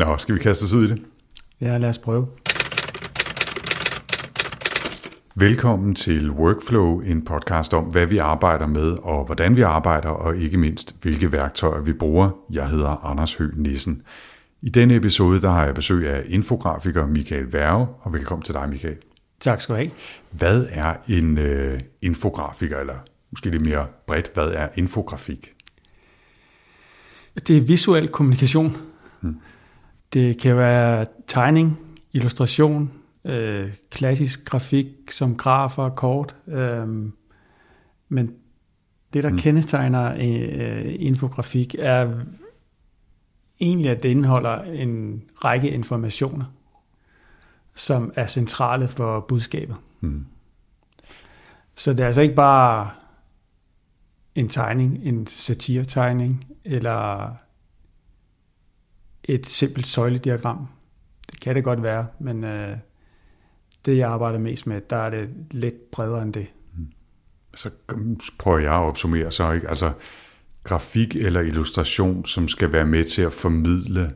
Nå, skal vi kaste os ud i det? Ja, lad os prøve. Velkommen til Workflow, en podcast om, hvad vi arbejder med, og hvordan vi arbejder, og ikke mindst, hvilke værktøjer vi bruger. Jeg hedder Anders Høgh Nissen. I denne episode der har jeg besøg af infografiker Michael Værge, og velkommen til dig, Michael. Tak skal du have. Hvad er en øh, infografiker, eller måske lidt mere bredt, hvad er infografik? Det er visuel kommunikation. Hmm. Det kan være tegning, illustration, øh, klassisk grafik som grafer, kort. Øh, men det, der hmm. kendetegner øh, infografik, er egentlig, at det indeholder en række informationer, som er centrale for budskabet. Hmm. Så det er altså ikke bare en tegning, en satiretegning, eller et simpelt søjlediagram. Det kan det godt være, men øh, det jeg arbejder mest med, der er det lidt bredere end det. Så prøver jeg at opsummere så, ikke? Altså grafik eller illustration, som skal være med til at formidle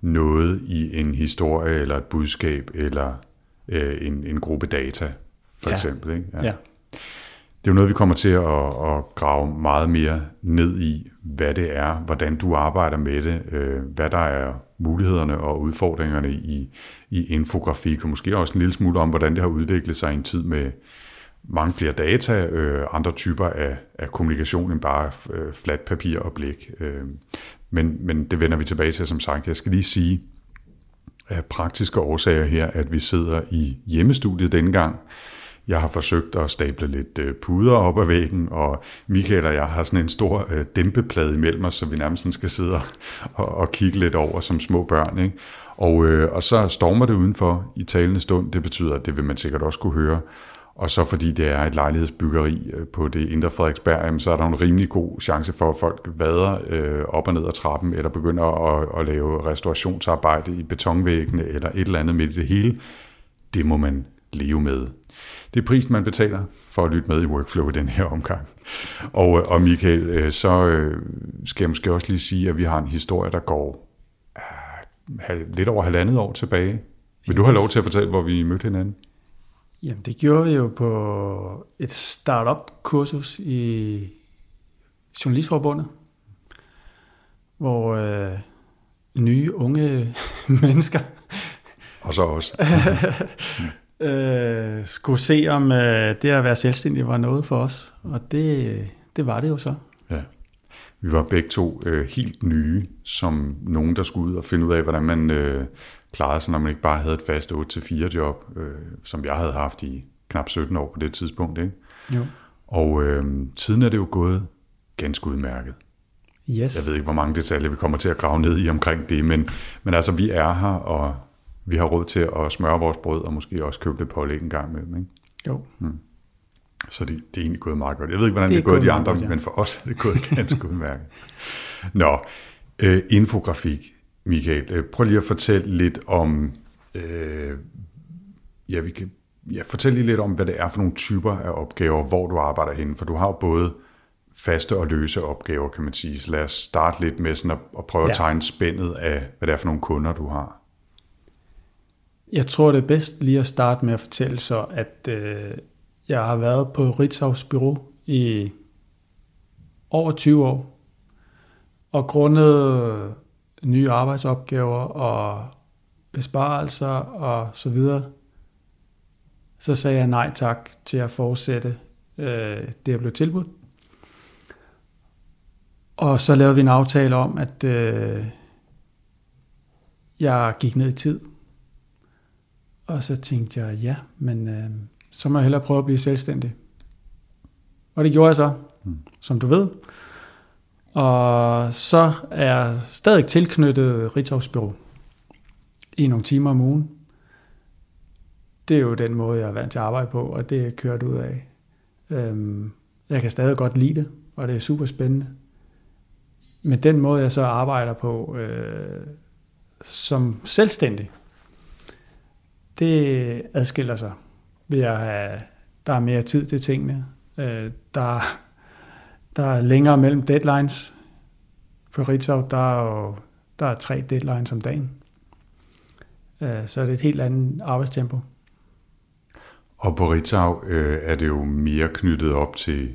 noget i en historie eller et budskab eller øh, en, en gruppe data, for ja. eksempel. Ikke? Ja. ja. Det er jo noget, vi kommer til at, at grave meget mere ned i, hvad det er, hvordan du arbejder med det, øh, hvad der er mulighederne og udfordringerne i, i infografik, og måske også en lille smule om, hvordan det har udviklet sig i en tid med mange flere data, øh, andre typer af, af kommunikation end bare øh, fladt papir og blik. Øh, men, men det vender vi tilbage til, som sagt. Jeg skal lige sige, af praktiske årsager her, at vi sidder i hjemmestudiet denne gang, jeg har forsøgt at stable lidt øh, puder op ad væggen, og Michael og jeg har sådan en stor øh, dæmpeplade imellem os, så vi nærmest skal sidde og, og kigge lidt over som små børn. Ikke? Og, øh, og så stormer det udenfor i talende stund. Det betyder, at det vil man sikkert også kunne høre. Og så fordi det er et lejlighedsbyggeri øh, på det indre Frederiksberg, så er der en rimelig god chance for, at folk vader øh, op og ned ad trappen, eller begynder at, at lave restaurationsarbejde i betonvæggene, eller et eller andet midt i det hele. Det må man leve med. Det er prisen, man betaler for at lytte med i Workflow i den her omgang. Og, og Michael, øh, så øh, skal jeg måske også lige sige, at vi har en historie, der går uh, lidt over halvandet år tilbage. Vil du have lov til at fortælle, hvor vi mødte hinanden? Jamen, det gjorde vi jo på et startup-kursus i Journalistforbundet, hvor øh, nye, unge mennesker... Og så også. øh, skulle se, om øh, det at være selvstændig var noget for os. Og det, det var det jo så. Ja. Vi var begge to øh, helt nye, som nogen, der skulle ud og finde ud af, hvordan man øh, klarede sig, når man ikke bare havde et fast 8-4 job, øh, som jeg havde haft i knap 17 år på det tidspunkt. Ikke? Jo. Og øh, siden er det jo gået ganske udmærket. Yes. Jeg ved ikke, hvor mange detaljer vi kommer til at grave ned i omkring det, men, men altså, vi er her, og vi har råd til at smøre vores brød, og måske også købe lidt pålæg en gang med ikke? Jo. Hmm. Så det, det er egentlig gået meget godt. Jeg ved ikke, hvordan det er, det er gået de andre, godt, ja. men for os er det gået ganske udmærket. Nå, øh, infografik, Michael. Øh, prøv lige at fortælle lidt om, øh, ja, vi kan, ja, fortæl lige lidt om, hvad det er for nogle typer af opgaver, hvor du arbejder henne, for du har jo både faste og løse opgaver, kan man sige. Så lad os starte lidt med sådan at, at prøve ja. at tegne spændet af, hvad det er for nogle kunder, du har. Jeg tror, det er bedst lige at starte med at fortælle så, at øh, jeg har været på Ritzau's Bureau i over 20 år, og grundet nye arbejdsopgaver og besparelser og så videre, så sagde jeg nej tak til at fortsætte øh, det, jeg blev tilbudt. Og så lavede vi en aftale om, at øh, jeg gik ned i tid. Og så tænkte jeg, ja, men øh, så må jeg hellere prøve at blive selvstændig. Og det gjorde jeg så, mm. som du ved. Og så er jeg stadig tilknyttet Bureau i nogle timer om ugen. Det er jo den måde, jeg er vant til at arbejde på, og det er kørt ud af. Øhm, jeg kan stadig godt lide det, og det er super spændende. Men den måde, jeg så arbejder på øh, som selvstændig, det adskiller sig ved at have, der er mere tid til tingene. Øh, der, der er længere mellem deadlines. På Ritzau, der er jo der er tre deadlines om dagen. Øh, så er det et helt andet arbejdstempo. Og på Ritzau øh, er det jo mere knyttet op til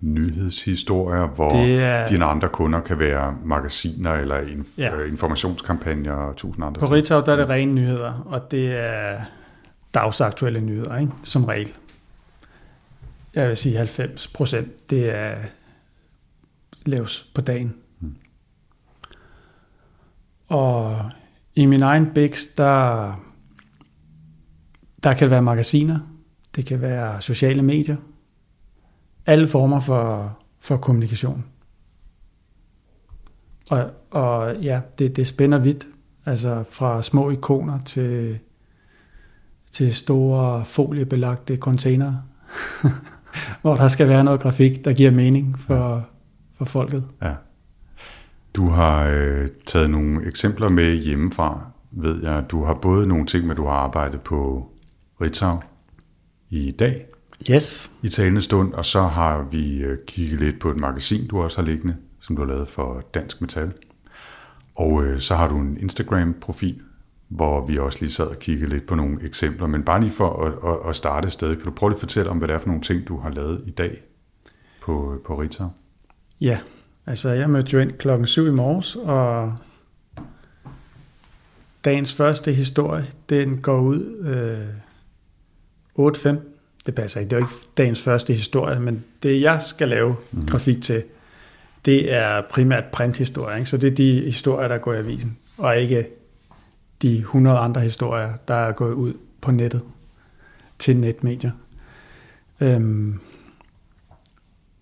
nyhedshistorier, hvor er... dine andre kunder kan være magasiner eller inf- ja. Øh, informationskampagner og tusind andre På Ritzau der er det rene nyheder, og det er dagsaktuelle nyheder, ikke? som regel. Jeg vil sige 90 procent, det er laves på dagen. Hmm. Og i min egen Bix, der, der kan det være magasiner, det kan være sociale medier, alle former for, for kommunikation. Og, og ja, det, det spænder vidt, altså fra små ikoner til, til store foliebelagte container, hvor der skal være noget grafik, der giver mening for, for folket. Ja. Du har øh, taget nogle eksempler med hjemmefra, ved jeg. Du har både nogle ting med, du har arbejdet på Ritzau i dag, yes. i talende stund, og så har vi øh, kigget lidt på et magasin, du også har liggende, som du har lavet for Dansk Metal. Og øh, så har du en Instagram-profil, hvor vi også lige sad og kiggede lidt på nogle eksempler. Men bare lige for at, at, at starte et sted, kan du prøve at fortælle om, hvad det er for nogle ting, du har lavet i dag på, på Ritzau? Ja, altså jeg mødte jo ind klokken 7 i morges, og dagens første historie, den går ud øh, 8.15 det passer ikke. Det er jo ikke dagens første historie, men det jeg skal lave mm. grafik til, det er primært printhistorier. Ikke? Så det er de historier, der går i avisen, og ikke de 100 andre historier, der er gået ud på nettet til netmedier. Øhm,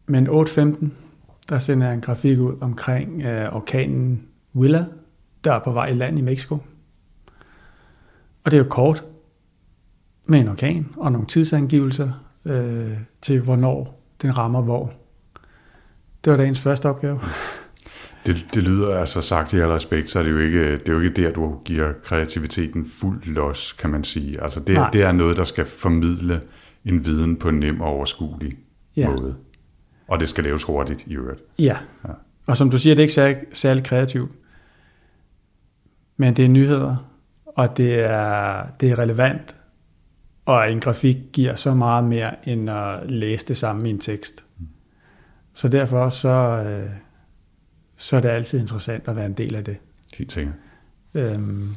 men 8.15, der sender jeg en grafik ud omkring øh, orkanen Willa, der er på vej i land i Mexico. Og det er jo kort, med en orkan og nogle tidsangivelser øh, til, hvornår den rammer hvor. Det var dagens første opgave. Det, det lyder altså sagt i al respekt, så er det jo ikke, det er jo ikke der, du giver kreativiteten fuld los, kan man sige. Altså det, det er noget, der skal formidle en viden på en nem og overskuelig ja. måde. Og det skal laves hurtigt i øvrigt. Ja. ja. Og som du siger, det er ikke særlig, særlig kreativt. Men det er nyheder, og det er, det er relevant, og en grafik giver så meget mere, end at læse det samme i en tekst. Så derfor så, øh, så er det altid interessant at være en del af det. Helt sikkert. Øhm,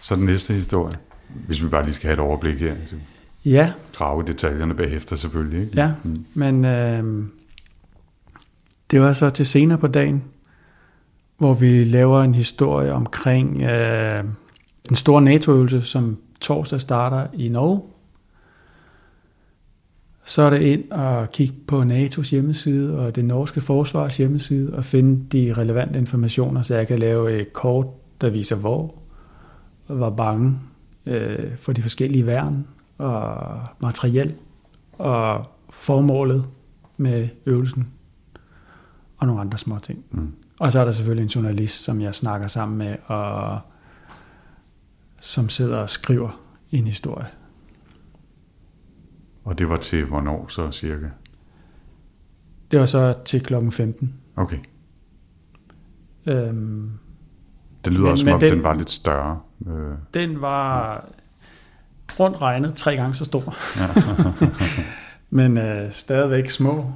så den næste historie, hvis vi bare lige skal have et overblik her. Så ja. Grave detaljerne bagefter selvfølgelig. Ikke? Ja, mm. men øh, det var så til senere på dagen, hvor vi laver en historie omkring øh, den store NATO-øvelse, som torsdag starter i Norge. Så er det ind og kigge på NATO's hjemmeside og det norske forsvars hjemmeside og finde de relevante informationer, så jeg kan lave et kort, der viser hvor, og var bange øh, for de forskellige værn og materiel og formålet med øvelsen og nogle andre små ting. Mm. Og så er der selvfølgelig en journalist, som jeg snakker sammen med og som sidder og skriver en historie. Og det var til hvornår så cirka? Det var så til klokken 15. Okay. Øhm, det lyder men, også som om, den, den var lidt større. Øh, den var ja. rundt regnet tre gange så stor. Ja. men øh, stadigvæk små.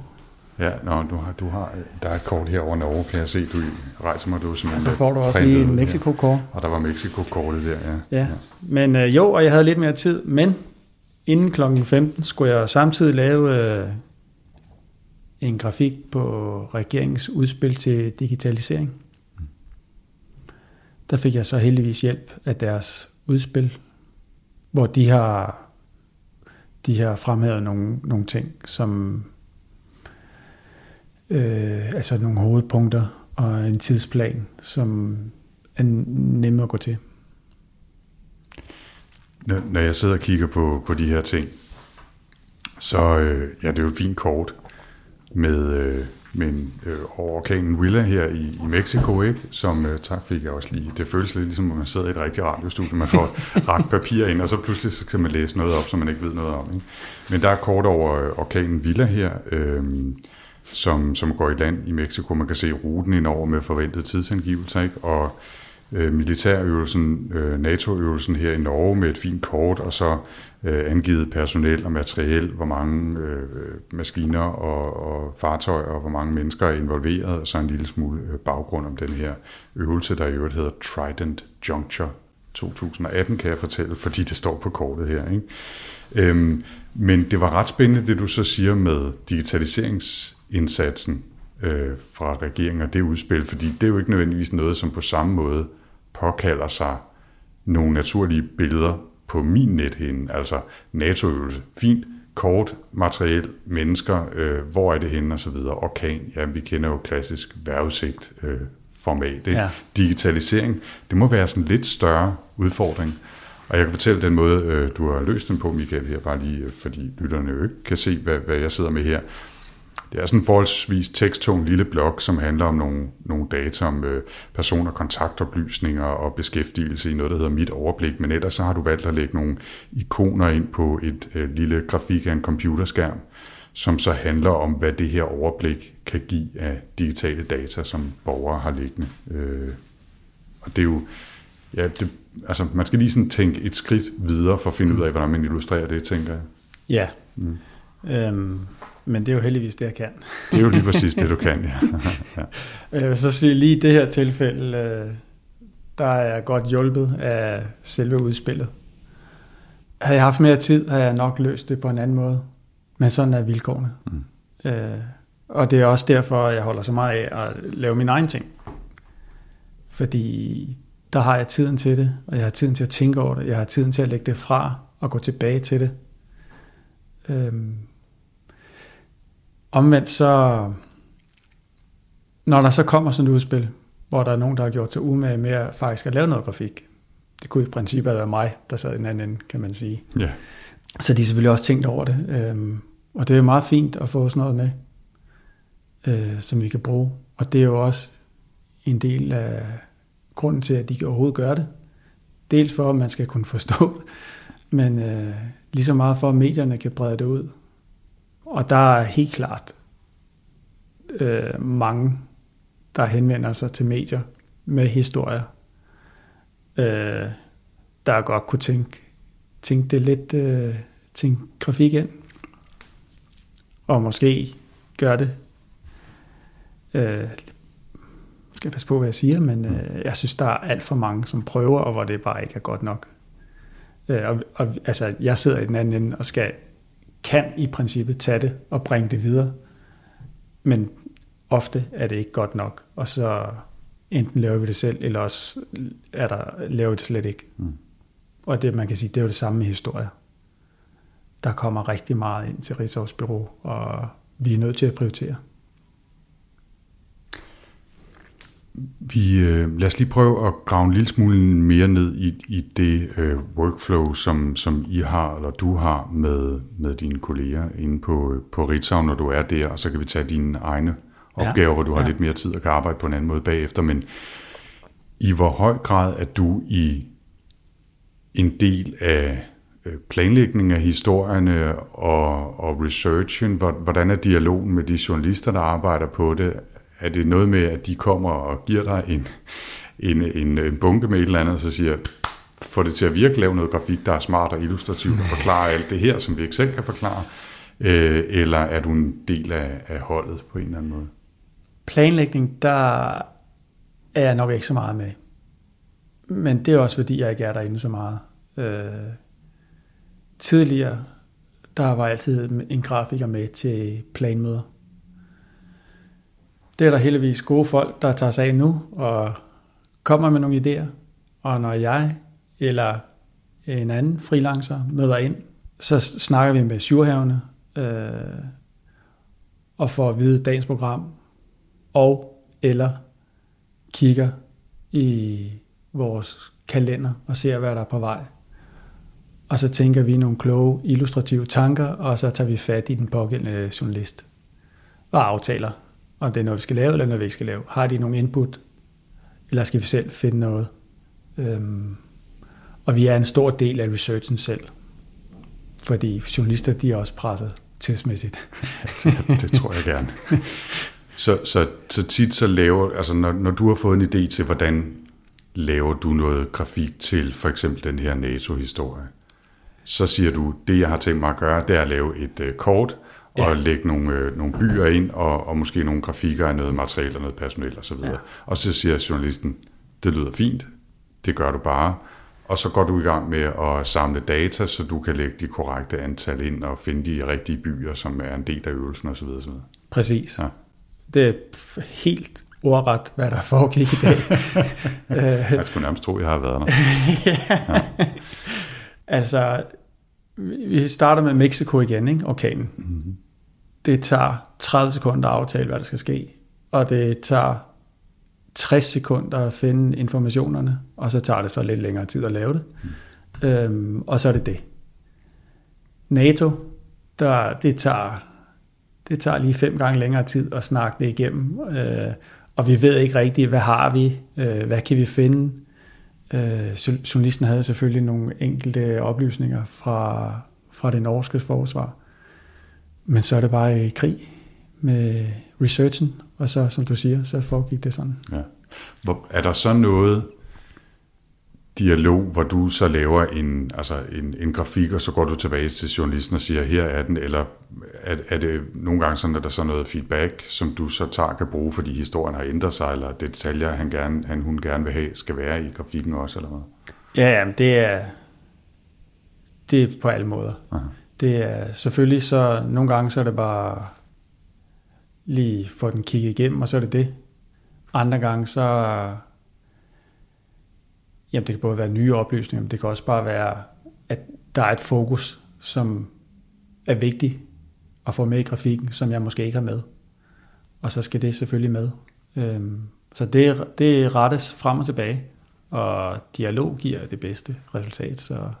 Ja, nå, du har, du har, der er et kort her over Norge, kan jeg se. Du rejser mig, du simpelthen... så får du også lige en Mexico-kort. Og der var Mexico-kortet der, ja. Ja, ja. men øh, jo, og jeg havde lidt mere tid, men inden klokken 15 skulle jeg samtidig lave øh, en grafik på regeringens udspil til digitalisering. Der fik jeg så heldigvis hjælp af deres udspil, hvor de har, de har fremhævet nogle, nogle ting, som øh, altså nogle hovedpunkter og en tidsplan, som er nemme at gå til. Når, når jeg sidder og kigger på, på de her ting, så øh, ja, det er jo et fint kort med, øh, med en, øh, over orkanen Willa her i, i Mexico, ikke? som øh, tak fik jeg også lige. Det føles lidt ligesom, at man sidder i et rigtigt radiostudie, man får ret papir ind, og så pludselig så kan man læse noget op, som man ikke ved noget om. Ikke? Men der er kort over øh, orkanen Willa her, øh, som, som går i land i Mexico. Man kan se ruten ind over med forventede tidsangivelser, ikke? og øh, militærøvelsen, øh, NATO-øvelsen her i Norge med et fint kort, og så øh, angivet personel og materiel, hvor mange øh, maskiner og, og fartøjer og hvor mange mennesker er involveret, og så en lille smule øh, baggrund om den her øvelse, der i øvrigt hedder Trident Juncture 2018, kan jeg fortælle, fordi det står på kortet her. Ikke? Øhm, men det var ret spændende, det du så siger med digitaliseringsindsatsen øh, fra regeringen og det udspil, fordi det er jo ikke nødvendigvis noget, som på samme måde påkalder sig nogle naturlige billeder på min nethinde, altså NATO-øvelse. Fint, kort, materiel, mennesker, øh, hvor er det henne og så videre. Orkan, ja, vi kender jo klassisk vejrudsigt øh, format. Ikke? Ja. Digitalisering, det må være sådan en lidt større udfordring. Og jeg kan fortælle den måde, øh, du har løst den på, Michael, her, bare lige, øh, fordi lytterne jo ikke kan se, hvad, hvad jeg sidder med her. Det er sådan en forholdsvis teksttung lille blog, som handler om nogle, nogle data om øh, person- og kontaktoplysninger og beskæftigelse i noget, der hedder Mit Overblik. Men ellers så har du valgt at lægge nogle ikoner ind på et øh, lille grafik af en computerskærm, som så handler om, hvad det her overblik kan give af digitale data, som borgere har liggende. Øh, og det er jo, ja, det, altså man skal lige sådan tænke et skridt videre for at finde ud af, hvordan man illustrerer det, tænker jeg. Ja. Mm. Øhm, men det er jo heldigvis det, jeg kan. Det er jo lige præcis det, du kan, ja. ja. Øh, så sige lige i det her tilfælde, øh, der er jeg godt hjulpet af selve udspillet. Havde jeg haft mere tid, havde jeg nok løst det på en anden måde. Men sådan er vilkårene. Mm. Øh, og det er også derfor, jeg holder så meget af at lave min egen ting. Fordi der har jeg tiden til det, og jeg har tiden til at tænke over det. Jeg har tiden til at lægge det fra og gå tilbage til det. Øhm, Omvendt så, når der så kommer sådan et udspil, hvor der er nogen, der har gjort sig umage med at faktisk at lave noget grafik, det kunne i princippet være mig, der sad i den anden ende, kan man sige. Ja. Så de har selvfølgelig også tænkt over det. Øh, og det er jo meget fint at få sådan noget med, øh, som vi kan bruge. Og det er jo også en del af grunden til, at de kan overhovedet gøre det. Dels for, at man skal kunne forstå men øh, lige så meget for, at medierne kan brede det ud. Og der er helt klart øh, mange, der henvender sig til medier med historier, øh, der godt kunne tænke, tænke det lidt, øh, tænke grafik ind, og måske gøre det. Øh, skal jeg passe på, hvad jeg siger, men øh, jeg synes, der er alt for mange, som prøver, og hvor det bare ikke er godt nok. Øh, og, og altså, jeg sidder i den anden ende og skal kan i princippet tage det og bringe det videre. Men ofte er det ikke godt nok, og så enten laver vi det selv, eller også er der, laver vi det slet ikke. Mm. Og det, man kan sige, det er jo det samme med historier. Der kommer rigtig meget ind til Rigsavs Bureau, og vi er nødt til at prioritere. Vi, øh, lad os lige prøve at grave en lille smule mere ned i, i det øh, workflow, som, som I har, eller du har med, med dine kolleger inde på, på Ritzau, når du er der, og så kan vi tage dine egne opgaver, ja, hvor du har ja. lidt mere tid og kan arbejde på en anden måde bagefter. Men i hvor høj grad er du i en del af øh, planlægningen af historierne og, og researchen? Hvordan er dialogen med de journalister, der arbejder på det? er det noget med, at de kommer og giver dig en, en, en, en bunke med et eller andet, og så siger, få det til at virke, lave noget grafik, der er smart og illustrativt, og forklare alt det her, som vi ikke selv kan forklare, øh, eller er du en del af, af holdet på en eller anden måde? Planlægning, der er jeg nok ikke så meget med. Men det er også fordi, jeg ikke er derinde så meget. Øh, tidligere, der var altid en grafiker med til planmøder. Det er der heldigvis gode folk, der tager sig af nu og kommer med nogle idéer. Og når jeg eller en anden freelancer møder ind, så snakker vi med surhavene øh, og får at vide dagens program, og eller kigger i vores kalender og ser, hvad der er på vej. Og så tænker vi nogle kloge, illustrative tanker, og så tager vi fat i den pågældende journalist og aftaler, om det er noget, vi skal lave, eller noget, vi ikke skal lave. Har de nogle input, eller skal vi selv finde noget? Øhm, og vi er en stor del af researchen selv, fordi journalister, de er også presset tidsmæssigt. det, det tror jeg gerne. Så, så, så tit så laver, altså når, når du har fået en idé til, hvordan laver du noget grafik til for eksempel den her NATO-historie. Så siger du, det jeg har tænkt mig at gøre, det er at lave et øh, kort, og ja. lægge nogle, øh, nogle byer ind, og, og måske nogle grafikker af noget materiale og noget personel osv. Ja. Og så siger journalisten, det lyder fint, det gør du bare, og så går du i gang med at samle data, så du kan lægge de korrekte antal ind og finde de rigtige byer, som er en del af øvelsen osv. osv. Præcis. Ja. Det er helt ordret, hvad der foregik i dag. jeg skulle nærmest tro, jeg har været der. ja. ja. Altså, vi starter med Mexico igen, ikke? orkanen. Mm-hmm. Det tager 30 sekunder at aftale, hvad der skal ske, og det tager 60 sekunder at finde informationerne, og så tager det så lidt længere tid at lave det. Mm. Øhm, og så er det det. NATO, der, det, tager, det tager lige fem gange længere tid at snakke det igennem, øh, og vi ved ikke rigtigt, hvad har vi, øh, hvad kan vi finde. Øh, journalisten havde selvfølgelig nogle enkelte oplysninger fra, fra det norske forsvar, men så er det bare i krig med researchen, og så, som du siger, så foregik det sådan. Ja. Hvor, er der så noget dialog, hvor du så laver en, altså en, en grafik, og så går du tilbage til journalisten og siger, her er den, eller er, er det nogle gange sådan, at der så noget feedback, som du så tager kan bruge, fordi historien har ændret sig, eller det detaljer, han, gerne, han hun gerne vil have, skal være i grafikken også, eller hvad? Ja, jamen, det er, det er på alle måder. Aha. Det er selvfølgelig så, nogle gange så er det bare lige få den kigget igennem, og så er det det. Andre gange så, jamen det kan både være nye oplysninger, men det kan også bare være, at der er et fokus, som er vigtigt at få med i grafikken, som jeg måske ikke har med. Og så skal det selvfølgelig med. Øhm, så det, det rettes frem og tilbage, og dialog giver det bedste resultat. Så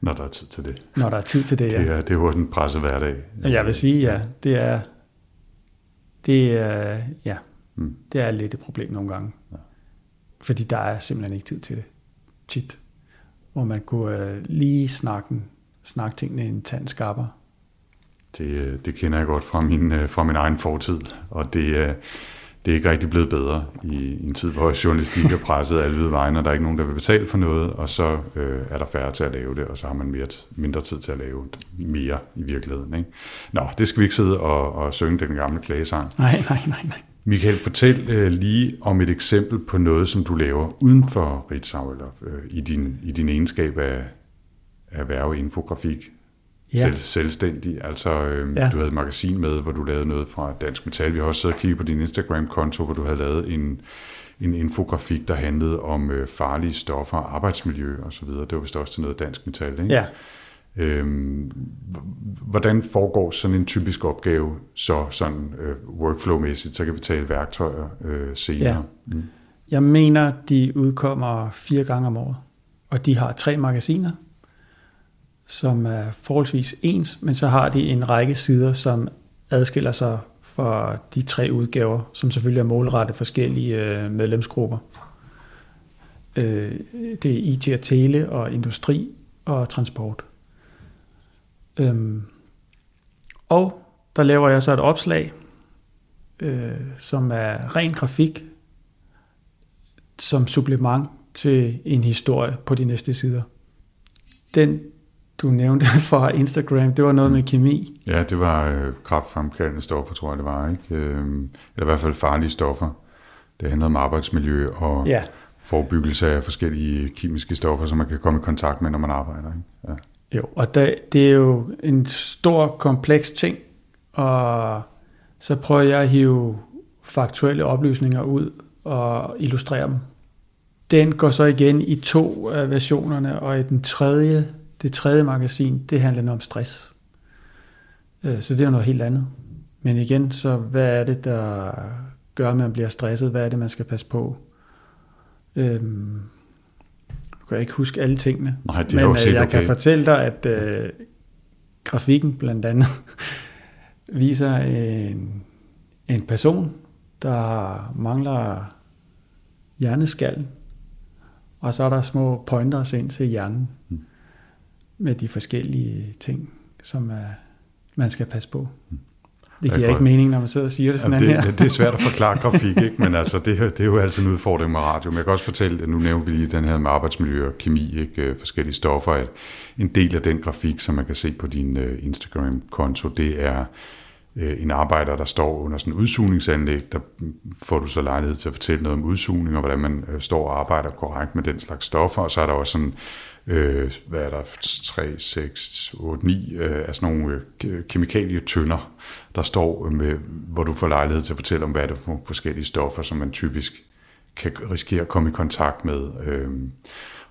når der er tid til det. Når der er tid til det, ja. Det er, det er jo en presse hverdag. Jeg vil sige, ja. Det er, det er, ja, mm. det er lidt et problem nogle gange. Ja. Fordi der er simpelthen ikke tid til det. Tit. Hvor man kunne uh, lige snakke, snakke tingene en tand skarpere. Det, øh, det kender jeg godt fra min, øh, fra min egen fortid. Og det, det er ikke rigtig blevet bedre i, i en tid, hvor journalistik er presset alle hvide vegne, og der er ikke nogen, der vil betale for noget, og så øh, er der færre til at lave det, og så har man mere, mindre tid til at lave mere i virkeligheden. Ikke? Nå, det skal vi ikke sidde og, og synge den gamle klagesang. Nej, nej, nej, nej. Michael, fortæl øh, lige om et eksempel på noget, som du laver uden for Ritzau, eller øh, i, din, i din egenskab af, af erhverveinfografik ja. selv, selvstændig. Altså, øh, ja. du havde et magasin med, hvor du lavede noget fra Dansk Metal. Vi har også siddet og kigget på din Instagram-konto, hvor du havde lavet en, en infografik, der handlede om øh, farlige stoffer, arbejdsmiljø og så videre. Det var vist også til noget Dansk Metal, ikke? Ja. Øhm, hvordan foregår sådan en typisk opgave så sådan øh, workflow-mæssigt? Så kan vi tale værktøjer øh, senere. Ja. Mm. Jeg mener, de udkommer fire gange om året, og de har tre magasiner som er forholdsvis ens, men så har de en række sider, som adskiller sig fra de tre udgaver, som selvfølgelig er målrettet forskellige øh, medlemsgrupper. Øh, det er IT og tele og industri og transport. Øhm, og der laver jeg så et opslag, øh, som er ren grafik, som supplement til en historie på de næste sider. Den du nævnte fra Instagram, det var noget med kemi. Ja, det var øh, kraftfremkaldende stoffer, tror jeg det var. Ikke? Øh, eller i hvert fald farlige stoffer. Det handlede om arbejdsmiljø og ja. forebyggelse af forskellige kemiske stoffer, som man kan komme i kontakt med, når man arbejder. Ikke? Ja. Jo, og det, det er jo en stor, kompleks ting, og så prøver jeg at hive faktuelle oplysninger ud og illustrere dem. Den går så igen i to af versionerne, og i den tredje det tredje magasin, det handler om stress. Øh, så det er noget helt andet. Men igen, så hvad er det, der gør, at man bliver stresset? Hvad er det, man skal passe på? Øhm, kan ikke huske alle tingene. Nej, det er men øh, jeg okay. kan fortælle dig, at øh, grafikken blandt andet viser en, en person, der mangler hjerneskallen, og så er der små pointers ind til hjernen. Mm med de forskellige ting, som er, man skal passe på. Det giver ikke mening, når man sidder og siger det sådan Jamen, det, her. Det er svært at forklare grafik, ikke? men altså, det, det er jo altid en udfordring med radio. Men jeg kan også fortælle, at nu nævner vi lige den her med arbejdsmiljø og kemi, ikke? Øh, forskellige stoffer, at en del af den grafik, som man kan se på din uh, Instagram-konto, det er uh, en arbejder, der står under sådan en udsugningsanlæg, der får du så lejlighed til at fortælle noget om udsugning, og hvordan man står og arbejder korrekt med den slags stoffer, og så er der også sådan øh, hvad er der, 3, 6, 8, 9 øh, af sådan nogle øh, kemikalietønder, der står med, hvor du får lejlighed til at fortælle om, hvad det er for forskellige stoffer, som man typisk kan risikere at komme i kontakt med, øh,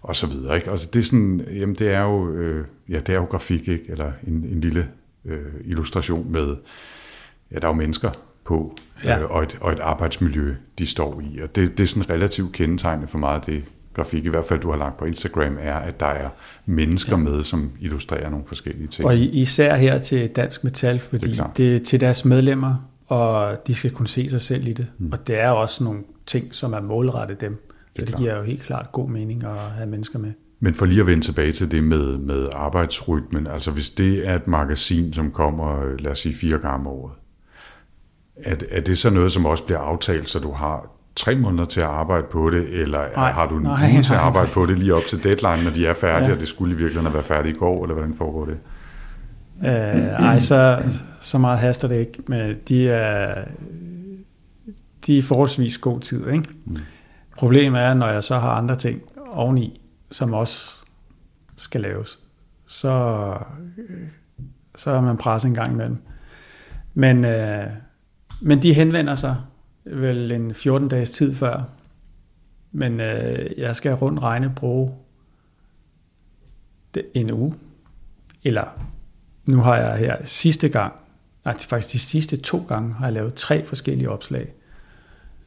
og så videre. Ikke? Altså det er sådan, jamen det er jo, øh, ja, det er jo grafik, ikke? eller en, en lille øh, illustration med, ja, der er jo mennesker på, ja. øh, og, et, og et arbejdsmiljø, de står i, og det, det er sådan relativt kendetegnende for meget det, grafik, i hvert fald du har lagt på Instagram, er, at der er mennesker ja. med, som illustrerer nogle forskellige ting. Og især her til Dansk Metal, fordi det er, det er til deres medlemmer, og de skal kunne se sig selv i det. Mm. Og det er også nogle ting, som er målrettet dem. Så det, det giver jo helt klart god mening at have mennesker med. Men for lige at vende tilbage til det med, med arbejdsrytmen, altså hvis det er et magasin, som kommer, lad os sige, fire gange om året, er, er det så noget, som også bliver aftalt, så du har tre måneder til at arbejde på det, eller nej, har du en nej, uge til at arbejde på det lige op til deadline, når de er færdige, ja. og det skulle i virkeligheden været færdigt i går, eller hvordan foregår det? Øh, ej, så, så meget haster det ikke, men de er, de er forholdsvis god tid. Ikke? Mm. Problemet er, når jeg så har andre ting oveni, som også skal laves, så, så er man presset en gang imellem. Men, øh, men de henvender sig vel en 14 dages tid før. Men øh, jeg skal rundt regne bruge en uge. Eller nu har jeg her sidste gang, nej faktisk de sidste to gange, har jeg lavet tre forskellige opslag.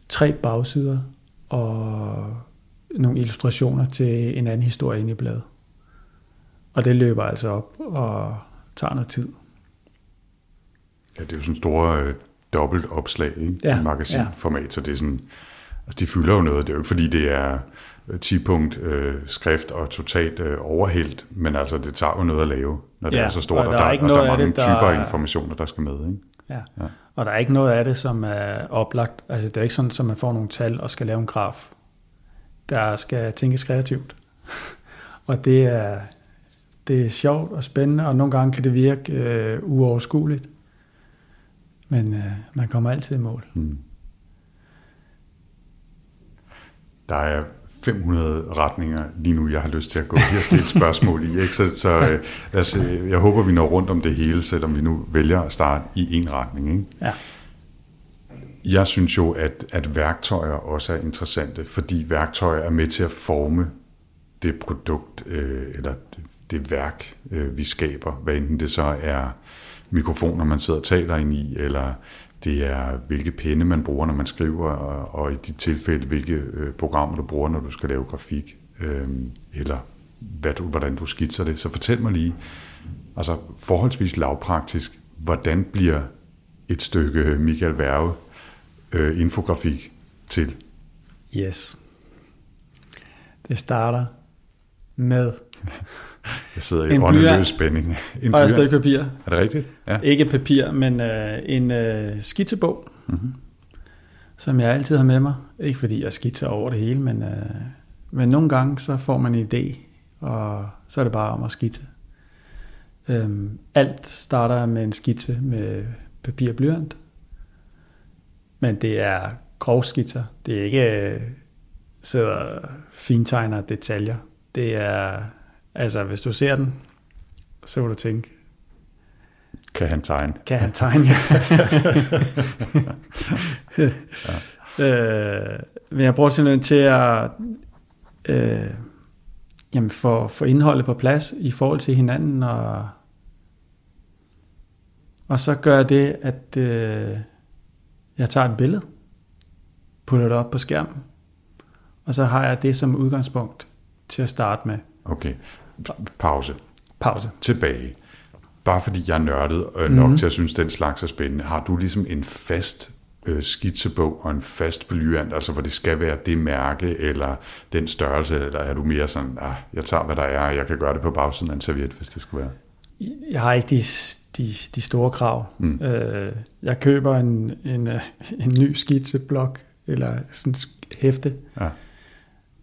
Tre bagsider og nogle illustrationer til en anden historie inde i bladet. Og det løber altså op og tager noget tid. Ja, det er jo sådan store øh, dobbelt opslag ikke? Ja, i magasinformat, ja. så det er sådan, altså de fylder jo noget. Det er jo ikke fordi, det er 10-punkt øh, skrift og totalt øh, overhældt, men altså det tager jo noget at lave, når det ja, er så stort, og der, og der, er, ikke og der er mange det, der... typer informationer, der skal med. Ikke? Ja. ja, og der er ikke noget af det, som er oplagt. Altså det er ikke sådan, at man får nogle tal og skal lave en graf. Der skal tænkes kreativt. og det er, det er sjovt og spændende, og nogle gange kan det virke øh, uoverskueligt. Men øh, man kommer altid i mål. Mm. Der er 500 retninger lige nu, jeg har lyst til at gå her og stille spørgsmål i. Ikke? Så, så øh, altså, jeg håber, vi når rundt om det hele, selvom vi nu vælger at starte i en retning. Ikke? Ja. Jeg synes jo, at, at værktøjer også er interessante, fordi værktøjer er med til at forme det produkt øh, eller det, det værk, øh, vi skaber, hvad enten det så er mikrofoner, man sidder og taler ind i, eller det er, hvilke penne man bruger, når man skriver, og, og i dit tilfælde, hvilke øh, programmer du bruger, når du skal lave grafik, øh, eller hvad du, hvordan du skitser det. Så fortæl mig lige, altså forholdsvis lavpraktisk, hvordan bliver et stykke Michael Værve øh, infografik til? Yes. Det starter med jeg sidder i en åndeløs spænding. En og et stykke papir. Er det rigtigt? Ja. Ikke papir, men uh, en uh, skitsebog, mm-hmm. som jeg altid har med mig. Ikke fordi jeg skitser over det hele, men, uh, men nogle gange så får man en idé, og så er det bare om at skitse. Um, alt starter med en skitse med papir og blyant. Men det er grovskitser. Det er ikke uh, sidder fintegner detaljer. Det er Altså, hvis du ser den, så vil du tænke... Kan han tegne? Kan han tegne, ja. ja. Øh, men jeg bruger simpelthen til at øh, jamen få, få indholdet på plads i forhold til hinanden, og, og så gør jeg det, at øh, jeg tager et billede, putter det op på skærmen, og så har jeg det som udgangspunkt til at starte med. Okay. Pause. Pause. Tilbage. Bare fordi jeg er nørdet øh, nok mm. til at synes, den slags er spændende, har du ligesom en fast øh, skitsebog og en fast blyant, altså hvor det skal være det mærke eller den størrelse, eller er du mere sådan, ah, jeg tager hvad der er, jeg kan gøre det på bagsiden af en serviet, hvis det skal være? jeg har ikke de, de, de store krav. Mm. Øh, jeg køber en, en, øh, en ny skitseblok, eller sådan et hæfte, Ja.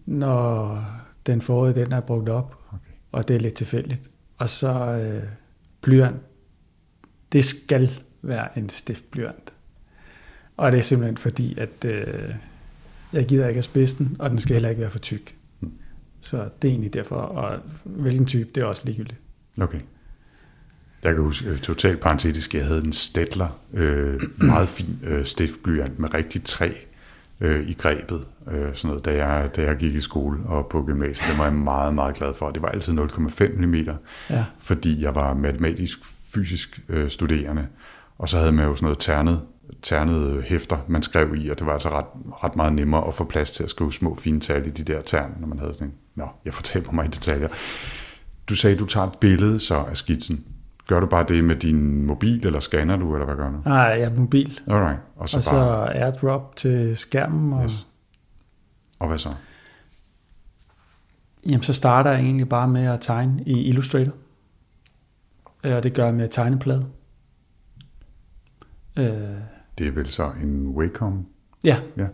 når den forrige den er brugt op, Okay. Og det er lidt tilfældigt. Og så øh, blyant. Det skal være en stift blyant. Og det er simpelthen fordi, at øh, jeg gider ikke at spidse den, og den skal heller ikke være for tyk. Mm. Så det er egentlig derfor, og hvilken type, det er også ligegyldigt. Okay. Jeg kan huske, øh, totalt parentetisk, jeg havde en Stedler, øh, meget fin øh, stiftblyant med rigtig træ øh, i grebet, øh, sådan noget, da jeg, da jeg gik i skole og på gymnasiet. Det var jeg meget, meget glad for. Det var altid 0,5 mm, Ja, fordi jeg var matematisk, fysisk øh, studerende, og så havde man jo sådan noget ternet, ternede hæfter, man skrev i, og det var altså ret, ret meget nemmere at få plads til at skrive små, fine tal i de der tern, når man havde sådan en, nå, jeg fortæller mig i detaljer. Du sagde, du tager et billede så af skitsen. Gør du bare det med din mobil, eller scanner du, eller hvad gør du? Nej, jeg er mobil. Alright, og så og så bare, airdrop til skærmen, og Yes. og hvad så? jamen, så starter jeg egentlig bare med at tegne i Illustrator. Øh, Og det gør jeg med tegneplade. Øh, Det er vel så en Wacom, ja, ja,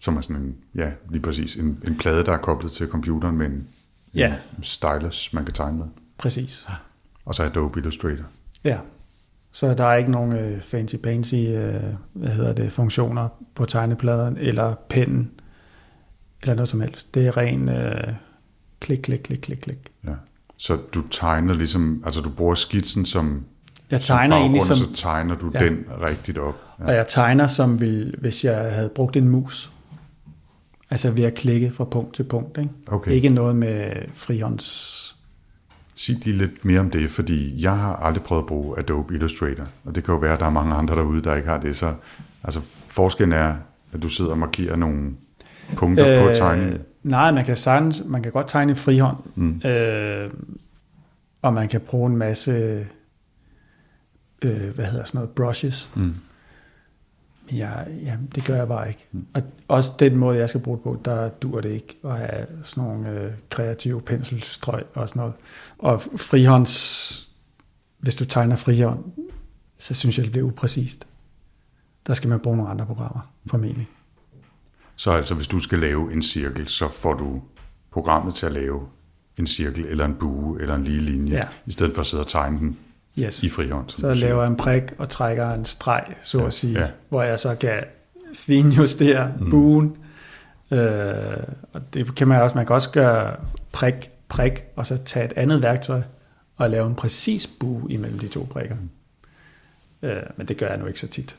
som er sådan en, ja, lige præcis, en, en plade, der er koblet til computeren med en, en Ja. stylus, man kan tegne med. præcis. Og så Adobe Illustrator. Ja. Så der er ikke nogen øh, fancy-pansy øh, hvad hedder det, funktioner på tegnepladen, eller pennen, eller noget som helst. Det er ren øh, klik, klik, klik, klik, klik. Ja. Så du tegner ligesom, altså du bruger skitsen som, Jeg som tegner egentlig baggrund, som, så tegner du Ja. den rigtigt op. og jeg tegner som vil, hvis jeg havde brugt en mus. Altså ved at klikke fra punkt til punkt. Ikke, Okay. ikke noget med frihånds... Sig lige lidt mere om det, fordi jeg har aldrig prøvet at bruge Adobe Illustrator, og det kan jo være, at der er mange andre derude, der ikke har det. Så altså, forskellen er, at du sidder og markerer nogle punkter øh, på tegningen. Nej, man kan, sagtens, man kan godt tegne i frihånd, Mm. øh, og man kan bruge en masse, øh, hvad hedder sådan noget, brushes. Mm. Men jeg, ja, det gør jeg bare ikke. Og også den måde, jeg skal bruge det på, der dur det ikke at have sådan nogle øh, kreative penselstrøg og sådan noget. Og frihånds, hvis du tegner frihånd, så synes jeg, det bliver upræcist. Der skal man bruge nogle andre programmer, formentlig. Så altså, hvis du skal lave en cirkel, så får du programmet til at lave en cirkel, eller en bue, eller en lige linje, Ja. i stedet for at sidde og tegne den Yes. i frihånd. Så siger. laver jeg en prik og trækker en streg, så Ja, at sige, ja. hvor jeg så kan finjustere mm. buen. Øh, og det kan man også, man kan også gøre prik, prik, og så tage et andet værktøj og lave en præcis bue imellem de to prikker. Øh, men det gør jeg nu ikke så tit.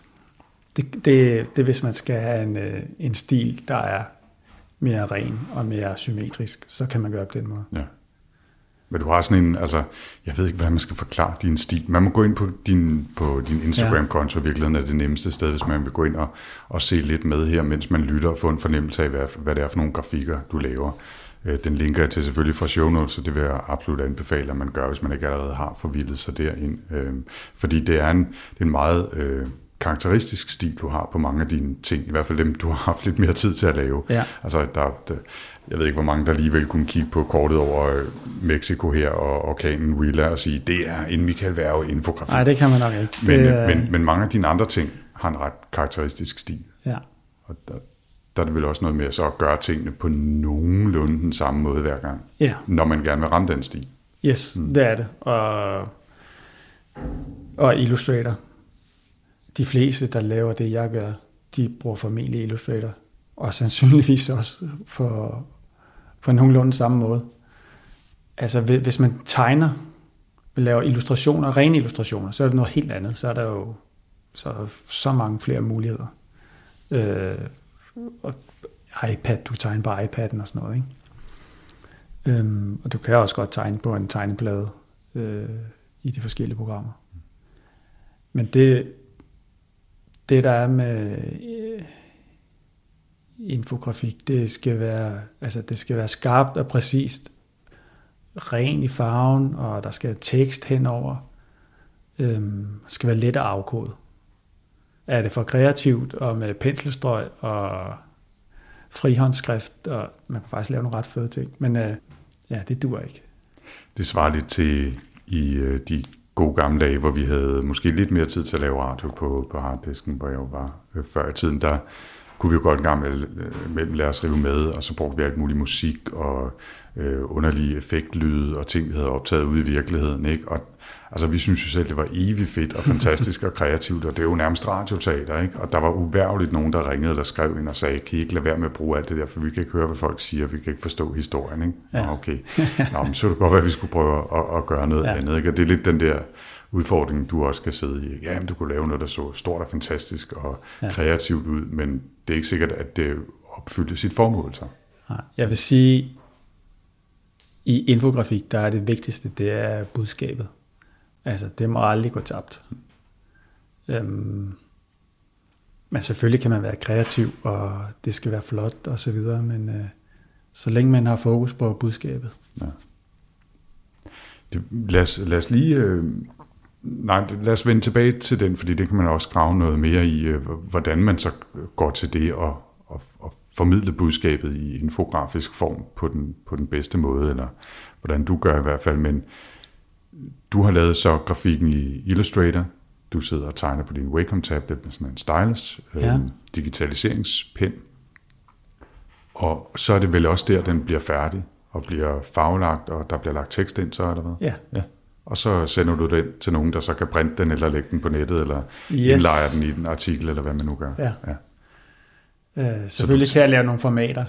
Det, det, det er, hvis man skal have en, øh, en stil, der er mere ren og mere symmetrisk, så kan man gøre det på den måde. Ja. Men du har sådan en, altså, jeg ved ikke, hvordan man skal forklare din stil. Man må gå ind på din, på din Instagram-konto, i virkeligheden er det nemmeste sted, hvis man vil gå ind og, og se lidt med her, mens man lytter og få en fornemmelse af, hvad, hvad det er for nogle grafikker, du laver. Øh, Den linker jeg til selvfølgelig fra show notes, så det vil jeg absolut anbefale, at man gør, hvis man ikke allerede har forvildet sig derind. Øh, Fordi det er en, det er en meget øh, karakteristisk stil, du har på mange af dine ting, i hvert fald dem, du har haft lidt mere tid til at lave. Ja. Altså, der, der, jeg ved ikke, hvor mange der alligevel kunne kigge på kortet over øh, Mexico her og orkanen Willa og sige, det er en Michael Værge infografi. Nej, det kan man nok ikke. men, det, er- men, men mange af dine andre ting har en ret karakteristisk stil. ja. Og der, der er det vel også noget med så at gøre tingene på nogenlunde den samme måde hver gang, ja. når man gerne vil ramme den stil. Yes, mm. det er det. Og, og Illustrator. De fleste, der laver det, jeg gør, de bruger formentlig Illustrator. Og sandsynligvis også på, på nogenlunde samme måde. Altså, hvis man tegner, laver illustrationer, rene illustrationer, så er det noget helt andet. Så er der jo så, er der så mange flere muligheder. Øh, og iPad, du tegner på iPad'en og sådan noget, ikke? Øhm, og du kan også godt tegne på en tegneplade øh, i de forskellige programmer. Men det, det der er med infografik, det skal være, altså det skal være skarpt og præcist, ren i farven, og der skal tekst henover. Øhm, skal være let at afkode. Er det for kreativt og med penselstrøg og frihåndsskrift, og man kan faktisk lave nogle ret fede ting. Men øh, ja, det dur ikke. Det svarer lidt til i øh, de gode gamle dage, hvor vi havde måske lidt mere tid til at lave radio på, på harddisken, hvor jeg jo var øh, før i tiden, der kunne vi jo godt en gang mellem, øh, lade os rive med, og så brugte vi alt muligt musik og øh, underlige effektlyde og ting, vi havde optaget ude i virkeligheden. Ikke? Og Altså, vi synes jo selv, det var evigt fedt og fantastisk og kreativt, og det er jo nærmest radioteater, ikke? Og der var uværligt nogen, der ringede eller skrev ind og sagde, kan I ikke lade være med at bruge alt det der, for vi kan ikke høre, hvad folk siger, vi kan ikke forstå historien, ikke? Ja. Nå, okay. Nå, men så er det godt være, at vi skulle prøve at, at gøre noget ja. andet, ikke? Og det er lidt den der udfordring, du også skal sidde i. Ja, men du kunne lave noget, der så stort og fantastisk og ja. kreativt ud, men det er ikke sikkert, at det opfyldte sit formål så. Jeg vil sige, i infografik, der er det vigtigste, det er budskabet. Altså, det må aldrig gå tabt. Øhm, men selvfølgelig kan man være kreativ, og det skal være flot og så videre, men øh, så længe man har fokus på budskabet. Ja. Det, lad, os, lad os lige... Øh, nej, lad os vende tilbage til den, fordi det kan man også grave noget mere i, øh, hvordan man så går til det og, og, og formidle budskabet i infografisk form på den, på den bedste måde, eller hvordan du gør i hvert fald, men du har lavet så grafikken i Illustrator. Du sidder og tegner på din Wacom tablet med sådan en stylus, ja. øh, digitaliseringspen. Og så er det vel også der, den bliver færdig og bliver farvelagt, og der bliver lagt tekst ind så, eller hvad? Ja. ja. Og så sender du den til nogen, der så kan printe den, eller lægge den på nettet, eller yes. indlejer den i en artikel, eller hvad man nu gør. Ja. ja. Øh, selvfølgelig du... kan jeg lave nogle formater,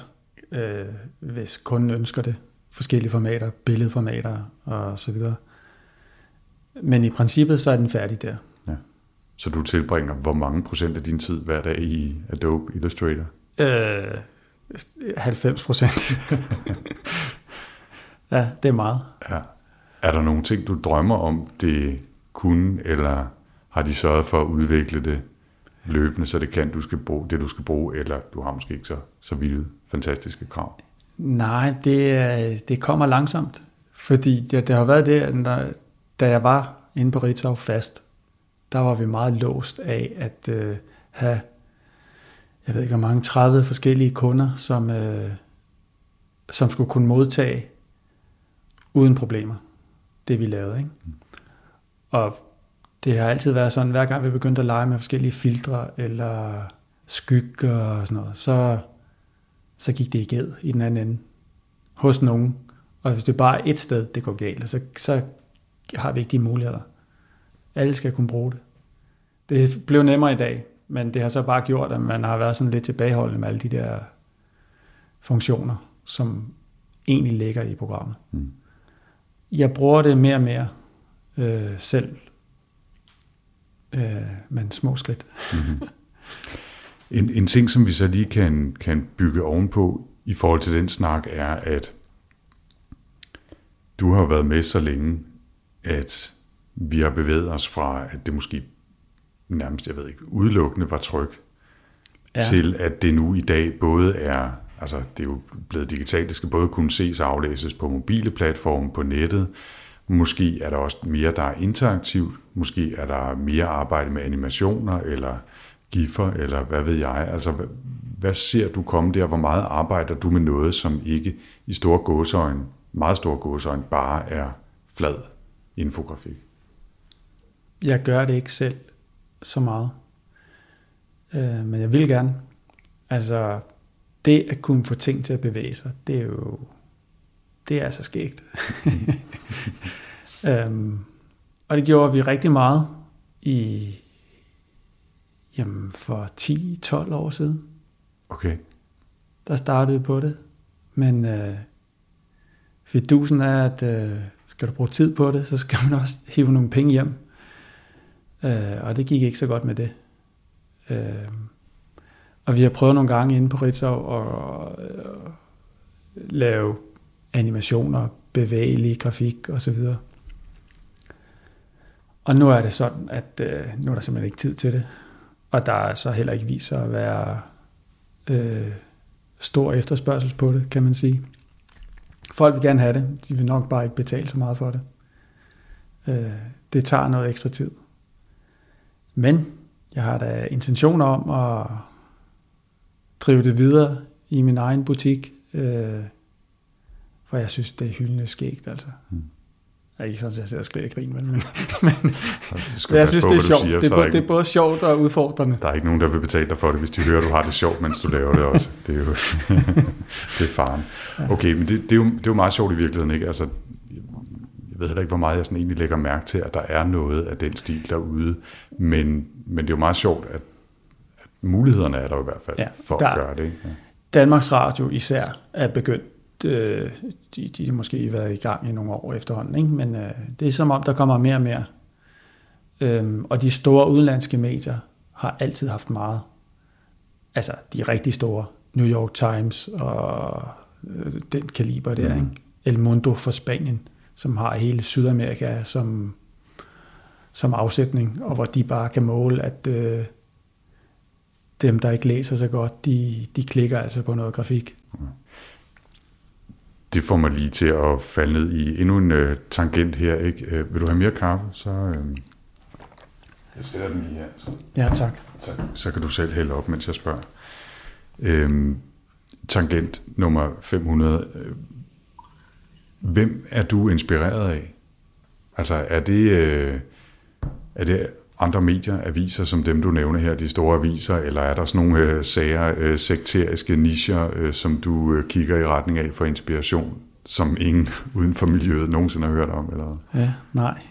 øh, hvis kunden ønsker det. Forskellige formater, billedformater og så videre. Men i princippet, så er den færdig der. Ja. Så du tilbringer hvor mange procent af din tid hver dag i Adobe Illustrator? Øh, 90 procent. ja, det er meget. Ja. Er der nogle ting, du drømmer om, det kunne, eller har de sørget for at udvikle det løbende, så det kan, du skal bruge, det du skal bruge, eller du har måske ikke så, så vilde, fantastiske krav? Nej, det, det kommer langsomt, fordi det, det har været det, når, da jeg var inde på Ritzau fast, der var vi meget låst af at øh, have, jeg ved ikke hvor mange, 30 forskellige kunder, som, øh, som skulle kunne modtage uden problemer, det vi lavede. Ikke? Og det har altid været sådan, hver gang vi begyndte at lege med forskellige filtre eller skygger og sådan noget, så, så gik det i gæld i den anden ende hos nogen. Og hvis det bare er et sted, det går galt, så, så har vi ikke de muligheder. Alle skal kunne bruge det. Det blev nemmere i dag, men det har så bare gjort, at man har været sådan lidt tilbageholdende med alle de der funktioner, som egentlig ligger i programmet. Mm. Jeg bruger det mere og mere øh, selv, øh, men små skridt. Mm-hmm. En, en ting, som vi så lige kan, kan bygge ovenpå i forhold til den snak, er, at du har været med så længe, at vi har bevæget os fra, at det måske nærmest, jeg ved ikke, udelukkende var tryk, ja. til at det nu i dag både er, altså det er jo blevet digitalt, det skal både kunne ses og aflæses på mobile platforme, på nettet, måske er der også mere, der er interaktivt, måske er der mere arbejde med animationer, eller giffer, eller hvad ved jeg, altså hvad, ser du komme der, hvor meget arbejder du med noget, som ikke i store gåsøjne, meget store gåsøjne, bare er flad infografik? Jeg gør det ikke selv så meget. Øh, men jeg vil gerne. Altså, det at kunne få ting til at bevæge sig, det er jo, det er altså skægt. øhm, og det gjorde vi rigtig meget i, jamen, for 10-12 år siden. Okay. Der startede på det. Men øh, fidusen er, at øh, skal du bruge tid på det, så skal man også hive nogle penge hjem. Øh, og det gik ikke så godt med det. Øh, og vi har prøvet nogle gange inde på Ritzau at øh, lave animationer, bevægelig grafik osv. Og nu er det sådan, at øh, nu er der simpelthen ikke tid til det. Og der er så heller ikke vist sig at være øh, stor efterspørgsel på det, kan man sige. Folk vil gerne have det, de vil nok bare ikke betale så meget for det. Øh, det tager noget ekstra tid. Men jeg har da intentioner om at drive det videre i min egen butik, øh, for jeg synes, det er hyldende skægt, altså. Mm. er ikke sådan, at jeg sidder og skriger grin, men, men, men jeg synes, på, det er sjovt. siger, det, er både, der det ikke- er både sjovt og udfordrende. Der er ikke nogen, der vil betale dig for det, hvis de hører, at du har det sjovt, mens du laver det også. Det er jo det er faren. Okay, men det, det, er jo, det er jo meget sjovt i virkeligheden, ikke? Altså, jeg ved heller ikke, hvor meget jeg sådan egentlig lægger mærke til, at der er noget af den stil derude, men, men det er jo meget sjovt, at mulighederne er der i hvert fald Ja, for der- at gøre det. Ikke? Ja. Danmarks Radio især er begyndt, øh, de, de har måske været i gang i nogle år efterhånden, ikke? men øh, det er som om, der kommer mere og mere. Øhm, og de store udenlandske medier har altid haft meget. Altså de rigtig store. New York Times og øh, den kaliber der. Mhm. Ikke? El Mundo for Spanien, som har hele Sydamerika som, som afsætning, og hvor de bare kan måle, at øh, dem, der ikke læser så godt, de, de klikker altså på noget grafik. Det får mig lige til at falde ned i endnu en uh, tangent her. Ikke? Uh, vil du have mere kaffe? Så, uh, jeg sætter den lige her. Så. Ja, tak. Så, så kan du selv hælde op, mens jeg spørger. Øhm, tangent nummer 500. Øh, Hvem er du inspireret af? Altså, er det, øh, er det andre medier, aviser, som dem du nævner her, de store aviser, eller er der sådan nogle øh, sager, øh, sekteriske nischer, øh, som du øh, kigger i retning af for inspiration, som ingen uden for miljøet nogensinde har hørt om? Eller? Ja, nej.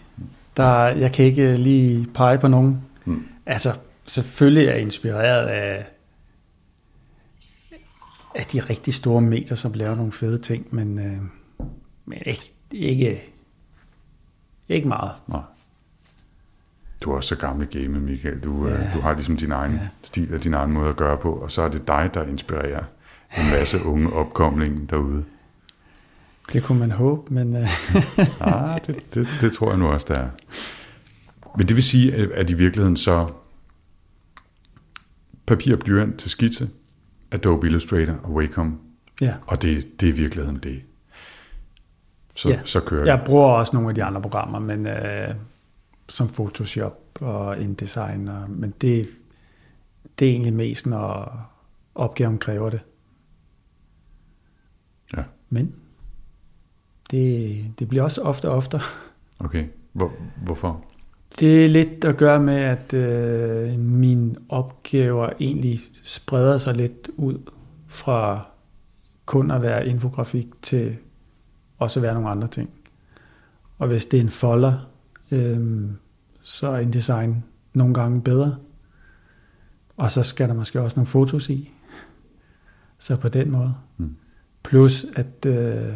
Der, jeg kan ikke lige pege på nogen. Mm. Altså, selvfølgelig er jeg inspireret af, af de rigtig store medier, som laver nogle fede ting, men, øh, men ikke, ikke, ikke meget. Nej. Du er også så gammel i gamet, Michael. Du, ja. Ja. du har ligesom din egen ja. Stil og din egen måde at gøre på, og så er det dig, der inspirerer en masse unge opkomling derude. Det kunne man håbe, men øh, Ah, det, det, det tror jeg nu også, der er. Men det vil sige, at- at i virkeligheden så papir og blyant til skitse, Adobe Illustrator og Wacom, ja. og det, det er i virkeligheden det. Så, Ja. så kører Jeg det. bruger også nogle af de andre programmer, men øh, som Photoshop og InDesign, og, men det, det er egentlig mest, når opgaven kræver det. Ja, Men det, det bliver også ofte og oftere. okay. Hvor, hvorfor? Det er lidt at gøre med, at øh, mine opgaver egentlig spreder sig lidt ud fra kun at være infografik til også at være nogle andre ting. Og hvis det er en folder, øh, så er InDesign nogle gange bedre. Og så skal der måske også nogle fotos i. Så på den måde. Mm. Plus at øh,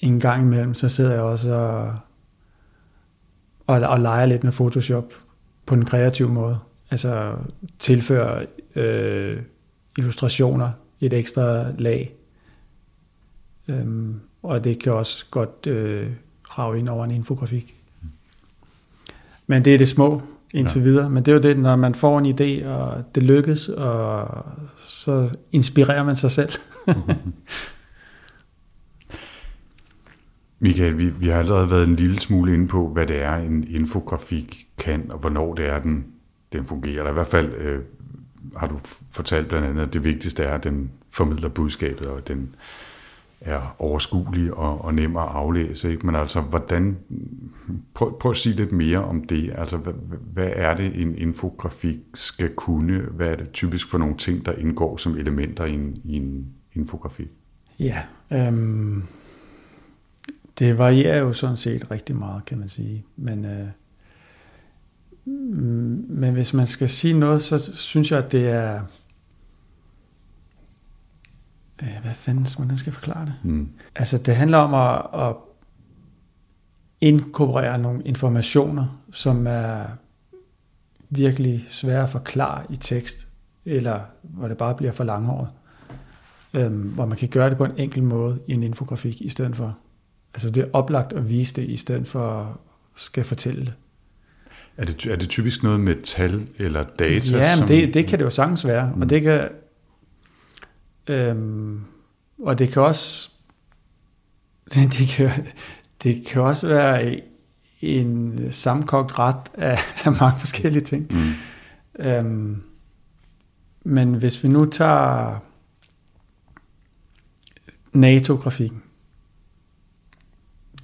en gang imellem, så sidder jeg også og, og, og leger lidt med Photoshop på en kreativ måde. Altså tilføre øh, illustrationer et ekstra lag. Øhm, og det kan også godt øh, rave ind over en infografik. Men det er det små indtil Ja. videre. Men det er jo det, når man får en idé, og det lykkes, og så inspirerer man sig selv. Michael, vi, vi har allerede været en lille smule inde på, hvad det er, en infografik kan, og hvornår det er, den, den fungerer. Eller i hvert fald øh, har du fortalt blandt andet, at det vigtigste er, at den formidler budskabet, og den er overskuelig og, og nem at aflæse. Ikke? Men altså, hvordan... Prøv, prøv at sige lidt mere om det. Altså, hvad, hvad er det, en infografik skal kunne? Hvad er det typisk for nogle ting, der indgår som elementer i en, i en infografik? Ja, øhm, det varierer jo sådan set rigtig meget, kan man sige. Men, øh, men hvis man skal sige noget, så synes jeg, at det er... Øh, hvad fanden, hvordan skal jeg forklare det? Mm. Altså, det handler om at, at inkorporere nogle informationer, som er virkelig svære at forklare i tekst, eller hvor det bare bliver for langhåret. Øhm, hvor man kan gøre det på en enkel måde i en infografik i stedet for. Altså det er oplagt at vise det, i stedet for at skal fortælle det. Er det, er det typisk noget med tal eller data? Ja, men som, det, det kan det jo sagtens være. Mm. Og det kan, øhm, og det kan også, det kan, det kan også være en sammenkogt ret af, af mange forskellige ting. Mm. Øhm, men hvis vi nu tager NATO-grafikken,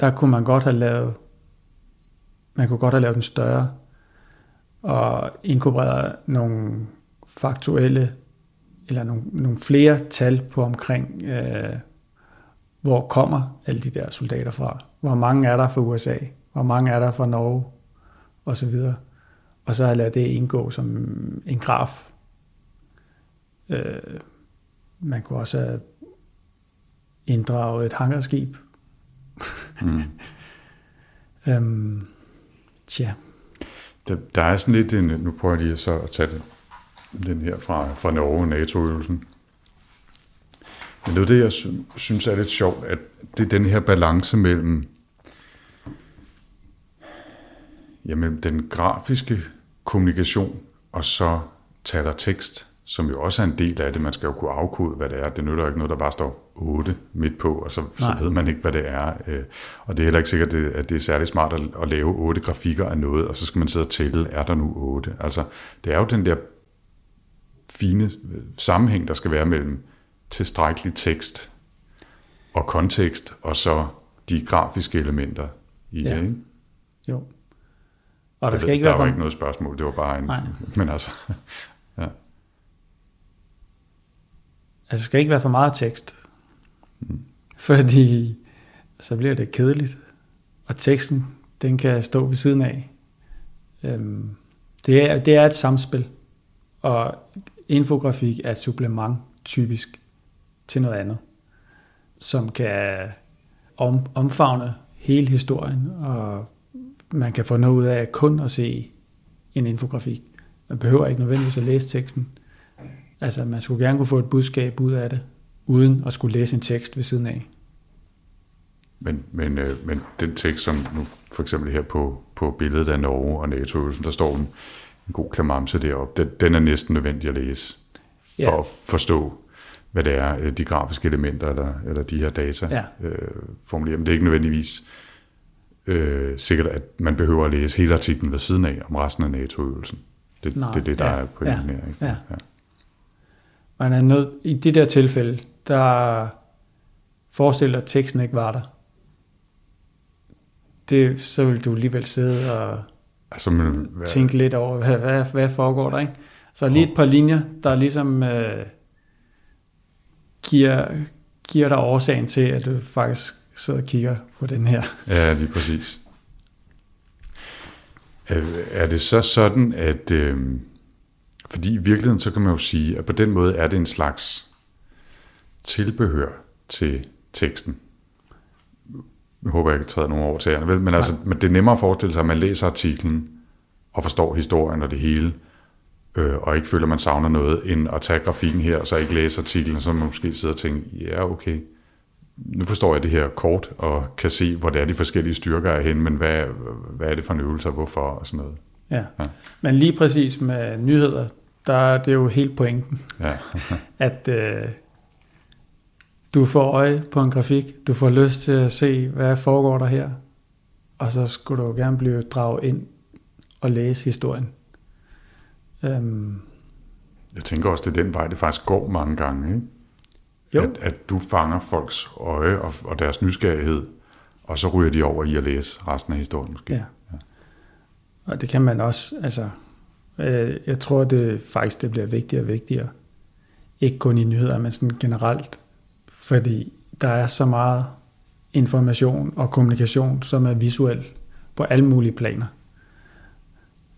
der kunne man godt have lavet, man kunne godt have lavet den større, og inkorporeret nogle faktuelle, eller nogle, nogle flere tal på omkring, øh, hvor kommer alle de der soldater fra? Hvor mange er der fra USA? Hvor mange er der fra Norge? Og så videre. Og så har jeg ladet det indgå som en graf. Øh, man kunne også have inddraget et hangarskib. Mm. øhm, tja. Der, der er sådan lidt en, nu prøver jeg lige så at tage det, den her fra, fra Norge, NATO-øvelsen. Men det er det, jeg synes er lidt sjovt, at det er den her balance mellem jamen, den grafiske kommunikation, og så taler tekst, som jo også er en del af det. Man skal jo kunne afkode, hvad det er. Det nytter ikke noget, der bare står 8 midt på, og så, så ved man ikke, hvad det er. Øh, og det er heller ikke sikkert, at det er særlig smart at, lave otte grafikker af noget, og så skal man sidde og tælle, er der nu 8? Altså, det er jo den der fine øh, sammenhæng, der skal være mellem tilstrækkelig tekst og kontekst, og så de grafiske elementer i ja. det, ikke? Jo. Og der, skal ikke der være var for... ikke noget spørgsmål, det var bare en... Nej. Men altså, ja. Altså, der skal ikke være for meget tekst. Mm. Fordi så bliver det kedeligt. Og teksten, den kan stå ved siden af. Øhm, det, er, det er et samspil. Og infografik er et supplement, typisk, til noget andet. Som kan om, omfavne hele historien og man kan få noget ud af kun at se en infografik. Man behøver ikke nødvendigvis at læse teksten. Altså, man skulle gerne kunne få et budskab ud af det, uden at skulle læse en tekst ved siden af. Men, men, øh, men den tekst, som nu for eksempel her på, på billedet af Norge og nato der står den, en god klamamse deroppe, den, den er næsten nødvendig at læse, for ja. at forstå, hvad det er, øh, de grafiske elementer, eller, eller de her data ja. øh, formulerer. Men det er ikke nødvendigvis øh, sikkert, at man behøver at læse hele artiklen ved siden af om resten af NATO-øvelsen. Det, Nej, det er det, der ja, er pointen ja, her. Ikke? Ja. ja. Man er nødt, I det der tilfælde, der forestiller at teksten ikke var der. Det, så vil du alligevel sidde og altså, men, hvad? tænke lidt over, hvad, hvad, hvad foregår der, ikke? Så lige et par linjer, der ligesom øh, giver, giver dig årsagen til, at du faktisk sidder og kigger på den her. Ja, lige præcis. Er, er det så sådan, at... Øh, fordi i virkeligheden, så kan man jo sige, at på den måde er det en slags tilbehør til teksten. Jeg håber, jeg ikke træder nogen over til jer, vel? Men, altså, men det er nemmere at forestille sig, at man læser artiklen og forstår historien og det hele, øh, og ikke føler, at man savner noget, end at tage grafikken her, og så ikke læse artiklen, og så man måske sidder og tænker, ja, okay, nu forstår jeg det her kort, og kan se, hvor det er de forskellige styrker er hen, men hvad, hvad er det for en øvelse, og hvorfor, og sådan noget. Ja. ja, men lige præcis med nyheder, der er det jo helt pointen, ja. at øh, du får øje på en grafik, du får lyst til at se, hvad foregår der her, og så skulle du gerne blive draget ind og læse historien. Um, jeg tænker også, det er den vej, det faktisk går mange gange, ikke? Jo. At, at du fanger folks øje og, og deres nysgerrighed, og så ryger de over i at læse resten af historien måske. Ja. ja. Og det kan man også, altså, øh, jeg tror det faktisk, det bliver vigtigere og vigtigere. Ikke kun i nyheder, men sådan generelt. Fordi der er så meget information og kommunikation, som er visuel på alle mulige planer.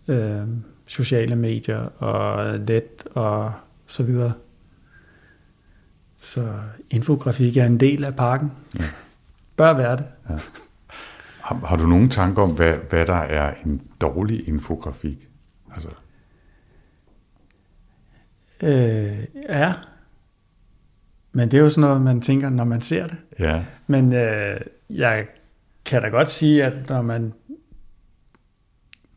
Øh, sociale medier og net og så videre. Så infografik er en del af pakken. Ja. Bør være det. Ja. Har, har du nogen tanker om, hvad, hvad der er en dårlig infografik? Altså. Øh, ja. Men det er jo sådan noget, man tænker, når man ser det. Ja. Men øh, jeg kan da godt sige, at når man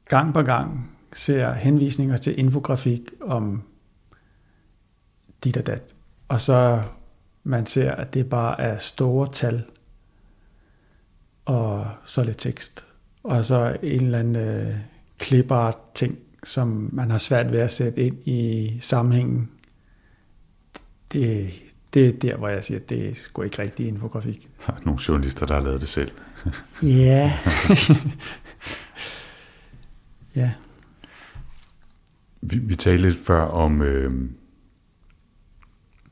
gang på gang ser henvisninger til infografik om dit og dat, og så man ser, at det bare er store tal, og så lidt tekst, og så en eller anden øh, clipart ting, som man har svært ved at sætte ind i sammenhængen. Det, det er der, hvor jeg siger, at det er sgu ikke rigtig infografik. Der er nogle journalister, der har lavet det selv. Ja. ja. Vi, vi talte lidt før om, øh,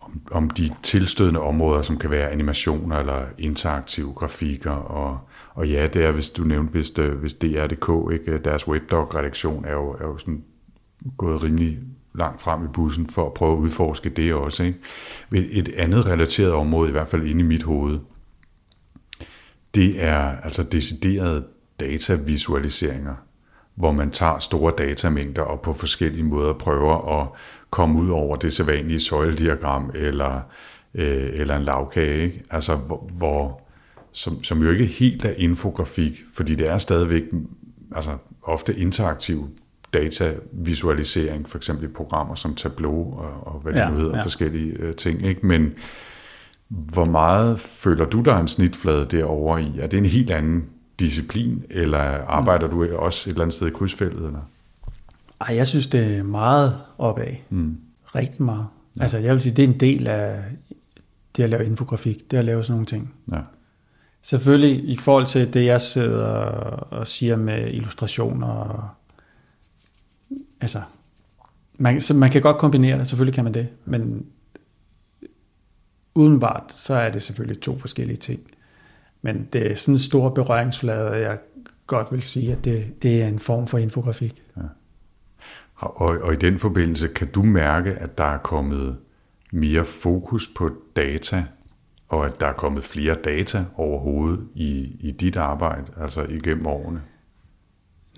om, om de tilstødende områder, som kan være animationer eller interaktive grafikker. Og, og ja, det er, hvis du nævnte, hvis, det, hvis DR.dk, ikke? deres webdog-redaktion er jo, er jo sådan gået rimelig langt frem i bussen for at prøve at udforske det også. Ikke? Et andet relateret område, i hvert fald inde i mit hoved, det er altså deciderede datavisualiseringer, hvor man tager store datamængder og på forskellige måder prøver at komme ud over det sædvanlige søjlediagram eller, øh, eller en lavkage. Ikke? Altså, hvor, hvor som, som jo ikke helt er infografik, fordi det er stadigvæk altså, ofte interaktive datavisualisering, for eksempel i programmer som Tableau og, og hvad det ja, nu hedder, ja. forskellige øh, ting. Ikke? Men hvor meget føler du, der er en snitflade derovre i? Er det en helt anden disciplin, eller arbejder mm. du også et eller andet sted i krydsfeltet? Eller? Ej, jeg synes, det er meget opad. Mm. Rigtig meget. Ja. Altså, jeg vil sige, det er en del af det at lave infografik, det at lave sådan nogle ting. Ja. Selvfølgelig i forhold til det, jeg sidder og siger med illustrationer og altså, man, så man kan godt kombinere det, selvfølgelig kan man det, men udenbart, så er det selvfølgelig to forskellige ting. Men det er sådan en stor berøringsflade, at jeg godt vil sige, at det, det er en form for infografik. Ja. Og, og i den forbindelse, kan du mærke, at der er kommet mere fokus på data, og at der er kommet flere data overhovedet i, i dit arbejde, altså igennem årene?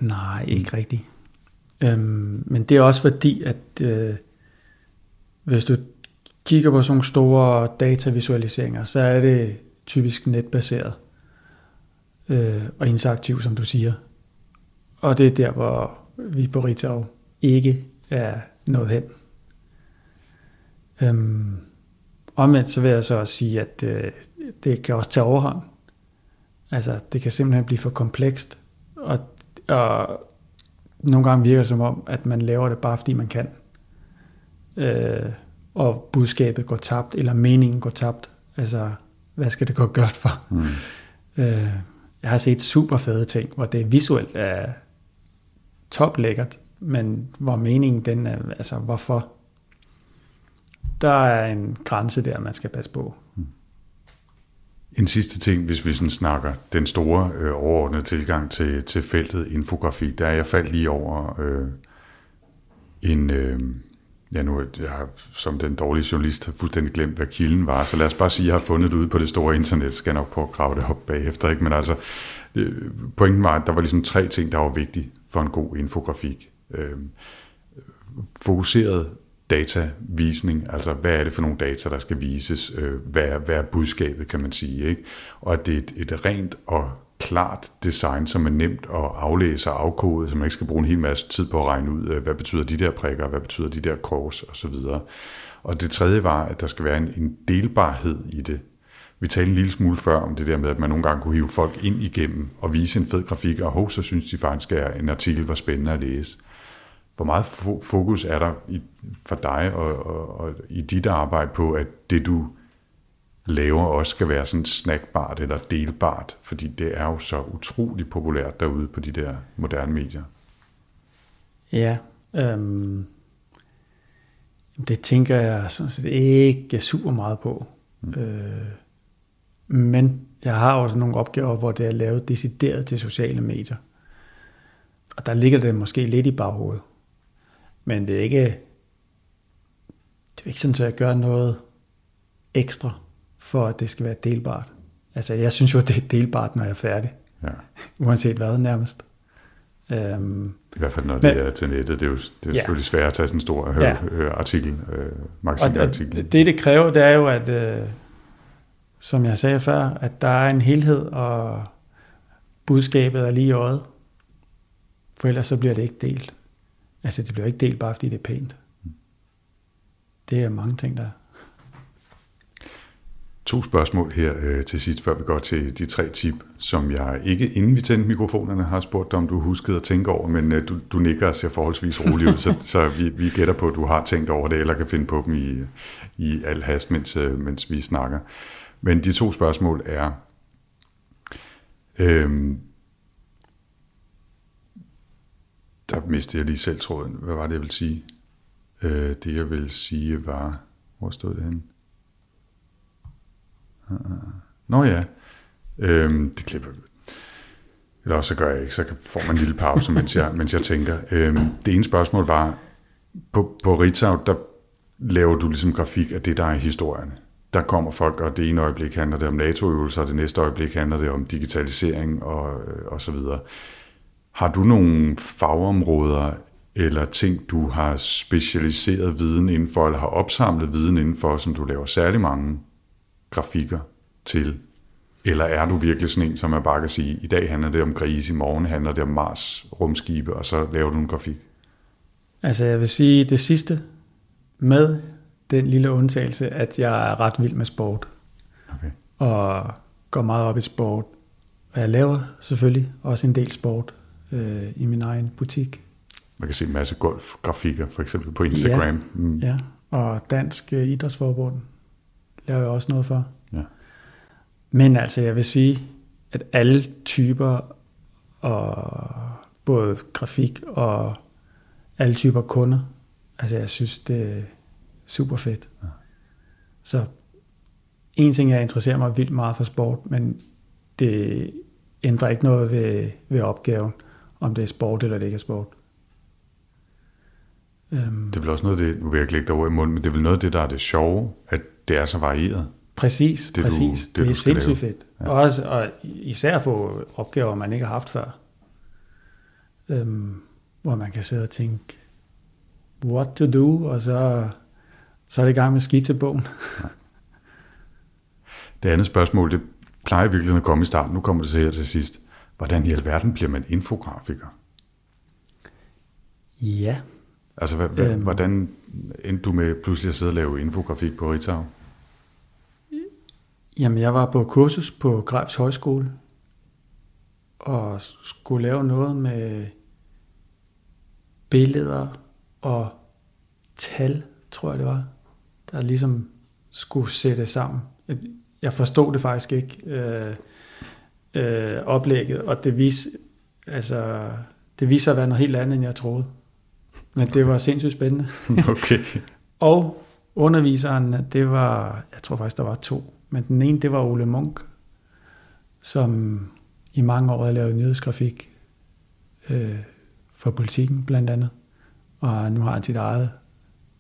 Nej, ikke rigtigt. Øhm, men det er også fordi, at øh, hvis du kigger på sådan nogle store datavisualiseringer, så er det typisk netbaseret øh, og interaktiv, som du siger. Og det er der, hvor vi på Ritav ikke er nået hen. Øhm, omvendt så vil jeg så også sige, at øh, det kan også tage overhånd. Altså, det kan simpelthen blive for komplekst, og, og nogle gange virker det som om, at man laver det bare fordi man kan. Øh, og budskabet går tabt, eller meningen går tabt. Altså, hvad skal det gå godt for? Mm. Øh, jeg har set super fede ting, hvor det visuelt er top lækkert, men hvor meningen den er, altså hvorfor? Der er en grænse der, man skal passe på. En sidste ting, hvis vi sådan snakker den store øh, overordnede tilgang til, til feltet infografi, der er jeg faldt lige over øh, en, øh, ja nu jeg har som den dårlige journalist fuldstændig glemt, hvad kilden var, så lad os bare sige, at jeg har fundet det ude på det store internet, skal jeg nok på at grave det op bagefter, ikke? men altså øh, pointen var, at der var ligesom tre ting, der var vigtige for en god infografik. Øh, fokuseret datavisning, altså hvad er det for nogle data, der skal vises, øh, hvad, er, hvad er budskabet, kan man sige, ikke? og at det er et, et rent og klart design, som er nemt at aflæse og afkode, så man ikke skal bruge en hel masse tid på at regne ud, øh, hvad betyder de der prikker, hvad betyder de der kors osv. Og det tredje var, at der skal være en, en delbarhed i det. Vi talte en lille smule før om det der med, at man nogle gange kunne hive folk ind igennem og vise en fed grafik, og hov, så synes de faktisk, at en artikel var spændende at læse. Hvor meget fokus er der i, for dig og, og, og i dit arbejde på, at det du laver også skal være sådan snackbart eller delbart, fordi det er jo så utrolig populært derude på de der moderne medier. Ja, øhm, det tænker jeg sådan set ikke super meget på. Mm. Øh, men jeg har også nogle opgaver, hvor det er lavet decideret til sociale medier. Og der ligger det måske lidt i baghovedet. Men det er ikke, det er ikke sådan, at jeg gør noget ekstra for at det skal være delbart. Altså, jeg synes jo, det er delbart, når jeg er færdig. Ja. Uanset hvad, nærmest. Um, I hvert fald, når men, det er til nettet. Det er jo, det er ja. selvfølgelig svært at tage sådan en stor øh, ja. øh, artikel, øh, magasinartikel. Og det, det kræver, det er jo, at, øh, som jeg sagde før, at der er en helhed, og budskabet er lige i øjet. For ellers så bliver det ikke delt. Altså, det bliver ikke delt bare, fordi det er pænt. Det er mange ting, der To spørgsmål her øh, til sidst, før vi går til de tre tip, som jeg ikke, inden vi tændte mikrofonerne, har spurgt dig, om du huskede at tænke over, men øh, du, du nikker og ser forholdsvis rolig ud, så, så vi, vi gætter på, at du har tænkt over det, eller kan finde på dem i, i al hast, mens, øh, mens vi snakker. Men de to spørgsmål er, Øhm, der mistede jeg lige selv tråden. Hvad var det, jeg ville sige? Øh, det, jeg ville sige, var... Hvor stod det henne? Ah. Nå ja, øhm, det klipper vi. Eller også så gør jeg ikke, så får man en lille pause, mens jeg, mens jeg tænker. Øhm, det ene spørgsmål var, på, på Ritzau, der laver du ligesom grafik af det, der er historien. Der kommer folk, og det ene øjeblik handler det om NATO-øvelser, og det næste øjeblik handler det om digitalisering og, øh, og så videre. Har du nogle fagområder eller ting, du har specialiseret viden inden for, eller har opsamlet viden inden for, som du laver særlig mange grafikker til? Eller er du virkelig sådan en, som man bare kan sige, i dag handler det om grise, i morgen handler det om Mars rumskibe, og så laver du en grafik? Altså jeg vil sige det sidste, med den lille undtagelse, at jeg er ret vild med sport. Okay. Og går meget op i sport. Og jeg laver selvfølgelig også en del sport øh, i min egen butik. Man kan se en masse golfgrafikker, for eksempel på Instagram. Ja, mm. ja. og Dansk øh, Idrætsforbund laver jeg også noget for. Ja. Men altså, jeg vil sige, at alle typer, og både grafik og alle typer kunder, altså jeg synes, det er super fedt. Ja. Så en ting, jeg interesserer mig vildt meget for sport, men det ændrer ikke noget ved, ved opgaven, om det er sport eller det ikke er sport. Um, det er vel også noget af det, nu vil jeg ikke lægge dig over i munden, men det er vel noget af det, der er det sjove, at det er så varieret. Præcis, det præcis. Du, det, det er sindssygt lave. fedt. Ja. Også, og især få opgaver, man ikke har haft før. Um, hvor man kan sidde og tænke, what to do, og så, så er det i gang med skitsebogen. Det andet spørgsmål, det plejer virkelig at komme i starten. Nu kommer det så her til sidst. Hvordan i alverden bliver man infografiker? Ja. Altså, hvad, øhm, hvordan endte du med pludselig at sidde og lave infografik på Ritzau? Jamen, jeg var på kursus på Grefs Højskole, og skulle lave noget med billeder og tal, tror jeg det var, der ligesom skulle sætte sammen. Jeg forstod det faktisk ikke, øh, oplægget, og det viste, altså, det viste sig at være noget helt andet, end jeg troede. Men det var sindssygt spændende. okay. og underviseren, det var, jeg tror faktisk, der var to, men den ene, det var Ole Munk, som i mange år havde lavet nyhedsgrafik øh, for politikken blandt andet og nu har han sit eget,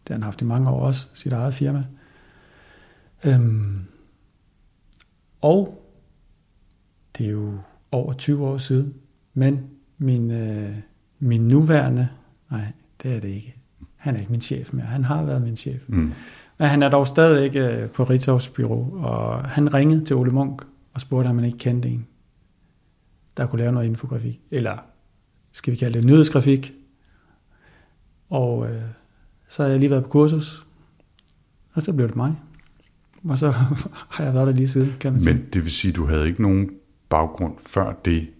det har han haft i mange år også, sit eget firma. Øhm, og det er jo over 20 år siden, men min, øh, min nuværende, nej, det er det ikke. Han er ikke min chef mere, han har været min chef. Mm. Men han er dog stadig øh, på Ritzaus bureau, og han ringede til Ole Munk og spurgte, om han ikke kendte en, der kunne lave noget infografik, eller skal vi kalde det nyhedsgrafik, og øh, så har jeg lige været på kursus, og så blev det mig. Og så har jeg været der lige siden, kan man sige. Men det vil sige, du havde ikke nogen baggrund før det?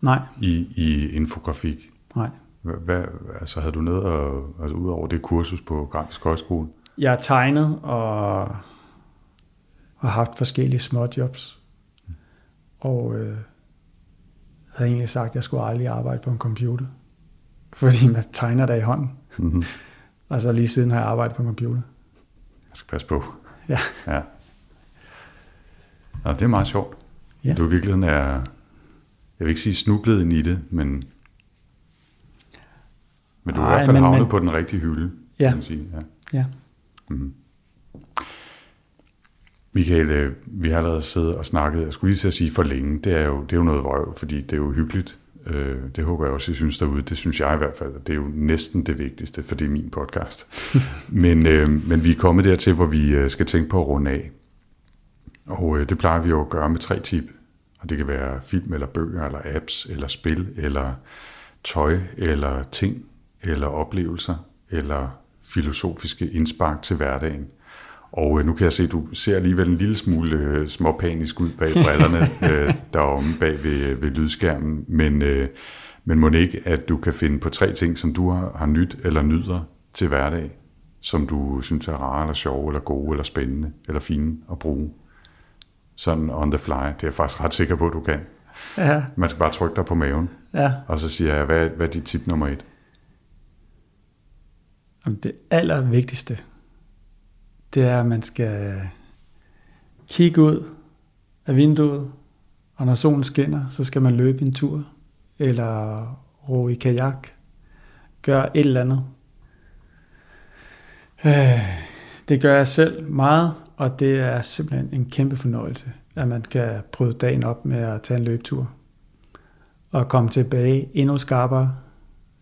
Nej. I, i infografik? Nej. Hvad, altså havde du noget, at, altså ud over det kursus på Grafisk Højskole? Jeg har tegnet og har haft forskellige små jobs. Og øh, havde egentlig sagt, at jeg skulle aldrig arbejde på en computer fordi man tegner der i hånden. Mm-hmm. Og så lige siden har jeg arbejdet på en computer. Jeg skal passe på. Ja. ja. Nå, det er meget sjovt. Ja. Du i virkeligheden er, jeg vil ikke sige snublet ind i det, men, men du er Ej, i hvert fald men, havnet men, på den rigtige hylde. Ja. Kan man sige. ja. ja. Mm-hmm. Michael, øh, vi har allerede siddet og snakket, jeg skulle lige til at sige for længe, det er jo, det er jo noget vrøv, fordi det er jo hyggeligt Øh, det håber jeg også, I synes derude. Det synes jeg i hvert fald. Det er jo næsten det vigtigste, for det er min podcast. men, øh, men vi er kommet dertil, hvor vi øh, skal tænke på at runde af. Og øh, det plejer vi jo at gøre med tre tip. Og det kan være film eller bøger, eller apps, eller spil, eller tøj, eller ting, eller oplevelser, eller filosofiske indspark til hverdagen. Og øh, nu kan jeg se, at du ser alligevel en lille smule øh, småpanisk ud bag brillerne øh, deromme bag ved, ved lydskærmen. Men, øh, men må ikke, at du kan finde på tre ting, som du har, har nyt eller nyder til hverdag, som du synes er rare, eller sjove, eller gode, eller spændende, eller fine at bruge. Sådan on the fly. Det er jeg faktisk ret sikker på, at du kan. Ja, Man skal bare trykke dig på maven, ja. og så siger jeg, hvad, hvad er dit tip nummer et? Det allervigtigste, det er, at man skal kigge ud af vinduet, og når solen skinner, så skal man løbe en tur, eller ro i kajak, gøre et eller andet. Øh, Det gør jeg selv meget, og det er simpelthen en kæmpe fornøjelse, at man kan prøve dagen op med at tage en løbetur, og komme tilbage endnu skarpere,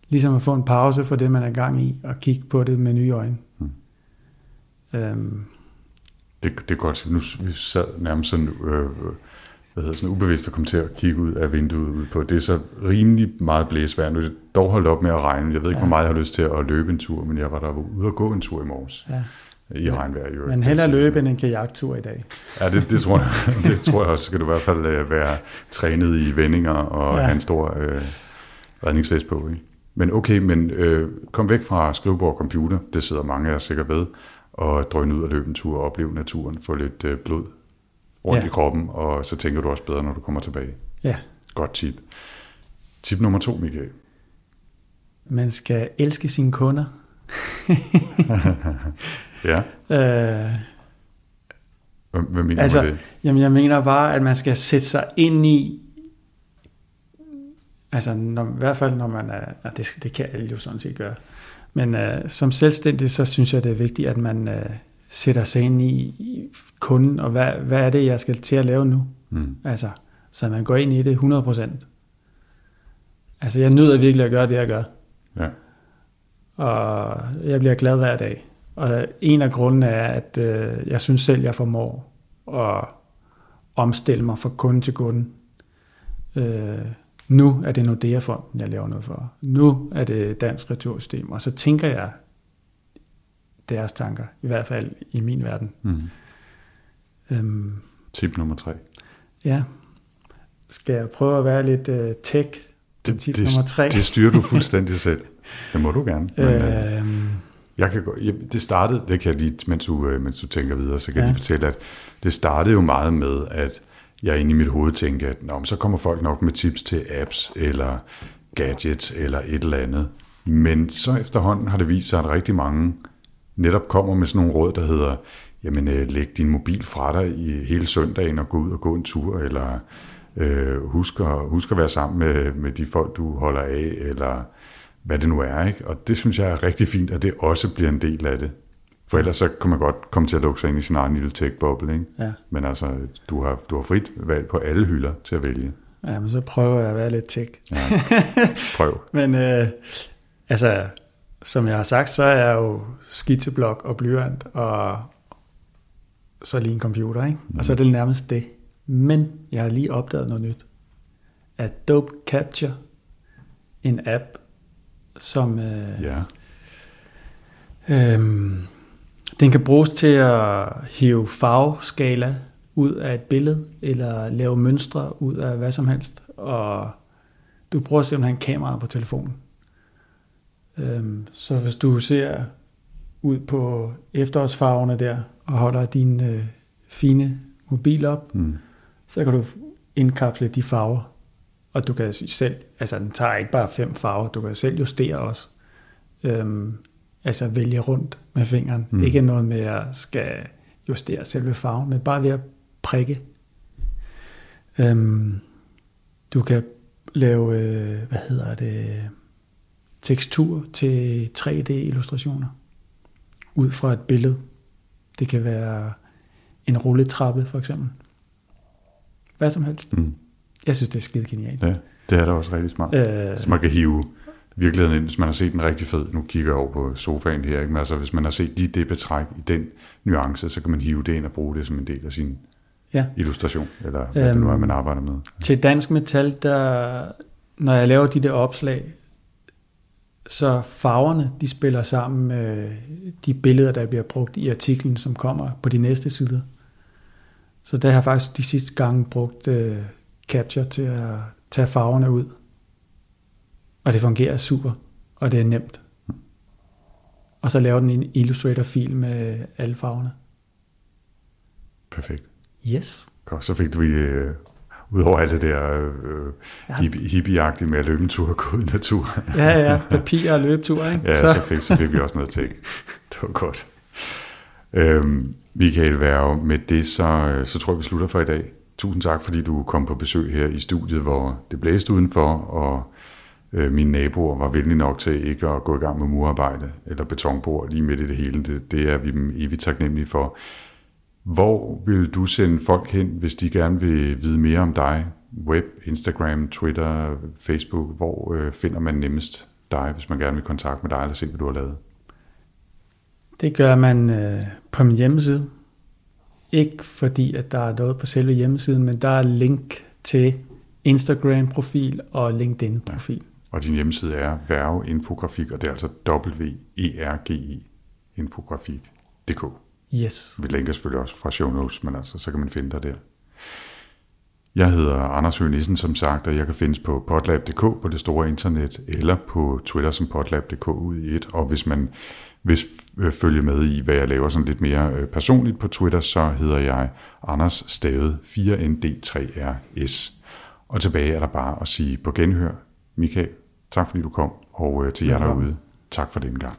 ligesom at få en pause for det, man er i gang i, og kigge på det med nye øjne. Mm. Øhm, Det, det er godt. Nu vi sad nærmest sådan, øh, hvad hedder sådan ubevidst at komme til at kigge ud af vinduet ud på. Det er så rimelig meget blæsvær. Nu er det dog holdt op med at regne. Jeg ved ikke, Ja. hvor meget jeg har lyst til at løbe en tur, men jeg var der ude og gå en tur i morges. ja. I regnvejr. i øvrigt. Men hellere løbe end en kajaktur i dag. Ja, det, det, tror jeg, det tror jeg også. Skal du i hvert fald øh, være trænet i vendinger og Ja. ja. have en stor øh, redningsvest på. Ikke? Men okay, men øh, kom væk fra skrivebord og computer. Det sidder mange af jer sikkert ved. Og drøn ud og løbe en tur og opleve naturen. Få lidt øh, blod rundt Ja. i kroppen, og så tænker du også bedre, når du kommer tilbage. Ja, Godt tip. Tip nummer to, Michael. man skal elske sine kunder. Ja, Øh, hvad, hvad mener Altså, du med det? Jamen, jeg mener bare, at man skal sætte sig ind i, altså når, i hvert fald når man er, ja, det, det kan alle jo sådan set gøre, men uh, som selvstændig, så synes jeg, det er vigtigt, at man uh, sætter sig ind i, i kunden, og hvad, hvad er det, jeg skal til at lave nu? Mm. Altså, så man går ind i det 100%. Altså, jeg nyder virkelig at gøre det, jeg gør, Ja. Og jeg bliver glad hver dag. Og en af grundene er, at øh, jeg synes selv, jeg formår at omstille mig fra kunde til kunde. Øh, nu er det Nordea-fonden, jeg laver noget for. Nu er det Dansk Retursystem. Og så tænker jeg deres tanker, i hvert fald i min verden. Mm. Øhm, Tip nummer tre. ja. Skal jeg prøve at være lidt øh, tech? Det, tip det, nummer tre. det styrer du fuldstændig selv. Det må du gerne. Men, øh, øhm, Jeg kan jeg, det startede, det kan jeg lige, mens du, øh, mens du tænker videre, så kan Ja. jeg lige fortælle, at det startede jo meget med, at jeg inde i mit hoved tænkte, at Nå, så kommer folk nok med tips til apps, eller gadgets, eller et eller andet. Men så efterhånden har det vist sig, at rigtig mange netop kommer med sådan nogle råd, der hedder, jamen øh, læg din mobil fra dig i hele søndagen og gå ud og gå en tur, eller øh, husk, at, husk at være sammen med, med de folk, du holder af, eller hvad det nu er. Ikke? Og det synes jeg er rigtig fint, at det også bliver en del af det. For ellers så kan man godt komme til at lukke sig ind i sin egen lille tech-boble. Ikke? ja. Men altså, du har, du har frit valg på alle hylder til at vælge. ja, men så prøver jeg at være lidt tech. Ja. Prøv. Men øh, altså, som jeg har sagt, så er jeg jo skitseblok og blyant, og så lige en computer, ikke? Og så er det nærmest det. Men jeg har lige opdaget noget nyt. Adobe Capture, en app, som øh, Ja. Øhm, den kan bruges til at hive farveskala ud af et billede, eller lave mønstre ud af hvad som helst. Og du bruger simpelthen kameraet på telefonen. Øhm, så hvis du ser ud på efterårsfarverne der, og holder din øh, fine mobil op, Mm. så kan du indkapsle de farver. Og du kan selv, altså den tager ikke bare fem farver, du kan selv justere også. Øhm, altså vælge rundt med fingeren. Mm. Ikke noget med at skal justere selve farven, men bare ved at prikke. Øhm, du kan lave, øh, hvad hedder det, tekstur til 3D-illustrationer ud fra et billede. Det kan være en rulletrappe for eksempel. Hvad som helst. Mm. Jeg synes, det er skide genialt. Ja, det er da også rigtig smart. Øh, Så man kan hive virkeligheden ind, hvis man har set den rigtig fed. Nu kigger jeg over på sofaen her, ikke? Men altså, hvis man har set lige det betræk i den nuance, så kan man hive det ind og bruge det som en del af sin ja. illustration, eller hvad det nu er, Øhm, man arbejder med. Til Dansk Metal, der, når jeg laver de der opslag, så farverne, de spiller sammen med de billeder, der bliver brugt i artiklen, som kommer på de næste sider. Så der har jeg faktisk de sidste gange brugt uh, Capture til at tage farverne ud. Og det fungerer super, og det er nemt. Og så laver den en Illustrator-fil med alle farverne. Perfekt. Yes. Godt, så fik du øh, Udover alt det der øh, hippie, hippieagtige med at løbe en tur og gå i natur. ja, ja, papir og løbetur, ikke? Ja, så, så, fik, så fik vi også noget til. Det var godt. Øhm, Michael Værge, med det så, så tror jeg, vi slutter for i dag. Tusind tak, fordi du kom på besøg her i studiet, hvor det blæste udenfor, og øh, mine naboer var venlige nok til ikke at gå i gang med murarbejde eller betonbord lige midt i det hele. Det, det er vi dem evigt taknemmelige for. Hvor vil du sende folk hen, hvis de gerne vil vide mere om dig? Web, Instagram, Twitter, Facebook. Hvor øh, finder man nemmest dig, hvis man gerne vil kontakte med dig eller se, hvad du har lavet? Det gør man øh, på min hjemmeside. Ikke fordi, at der er noget på selve hjemmesiden, men der er link til Instagram-profil og LinkedIn-profil. Ja. Og din hjemmeside er Værge Infografik, og det er altså W-E-R-G-I infografik.dk. Yes. Vi linker selvfølgelig også fra show notes, men altså, så kan man finde dig der. Jeg hedder Anders Høgh Nissen, som sagt, og jeg kan findes på potlab.dk på det store internet, eller på Twitter som potlab.dk ud i et. Og hvis man vil øh, følge med i, hvad jeg laver sådan lidt mere øh, personligt på Twitter, så hedder jeg Anders Stavet 4ND3RS. Og tilbage er der bare at sige på genhør, Michael, tak fordi du kom, og øh, til jer derude, tak for den gang.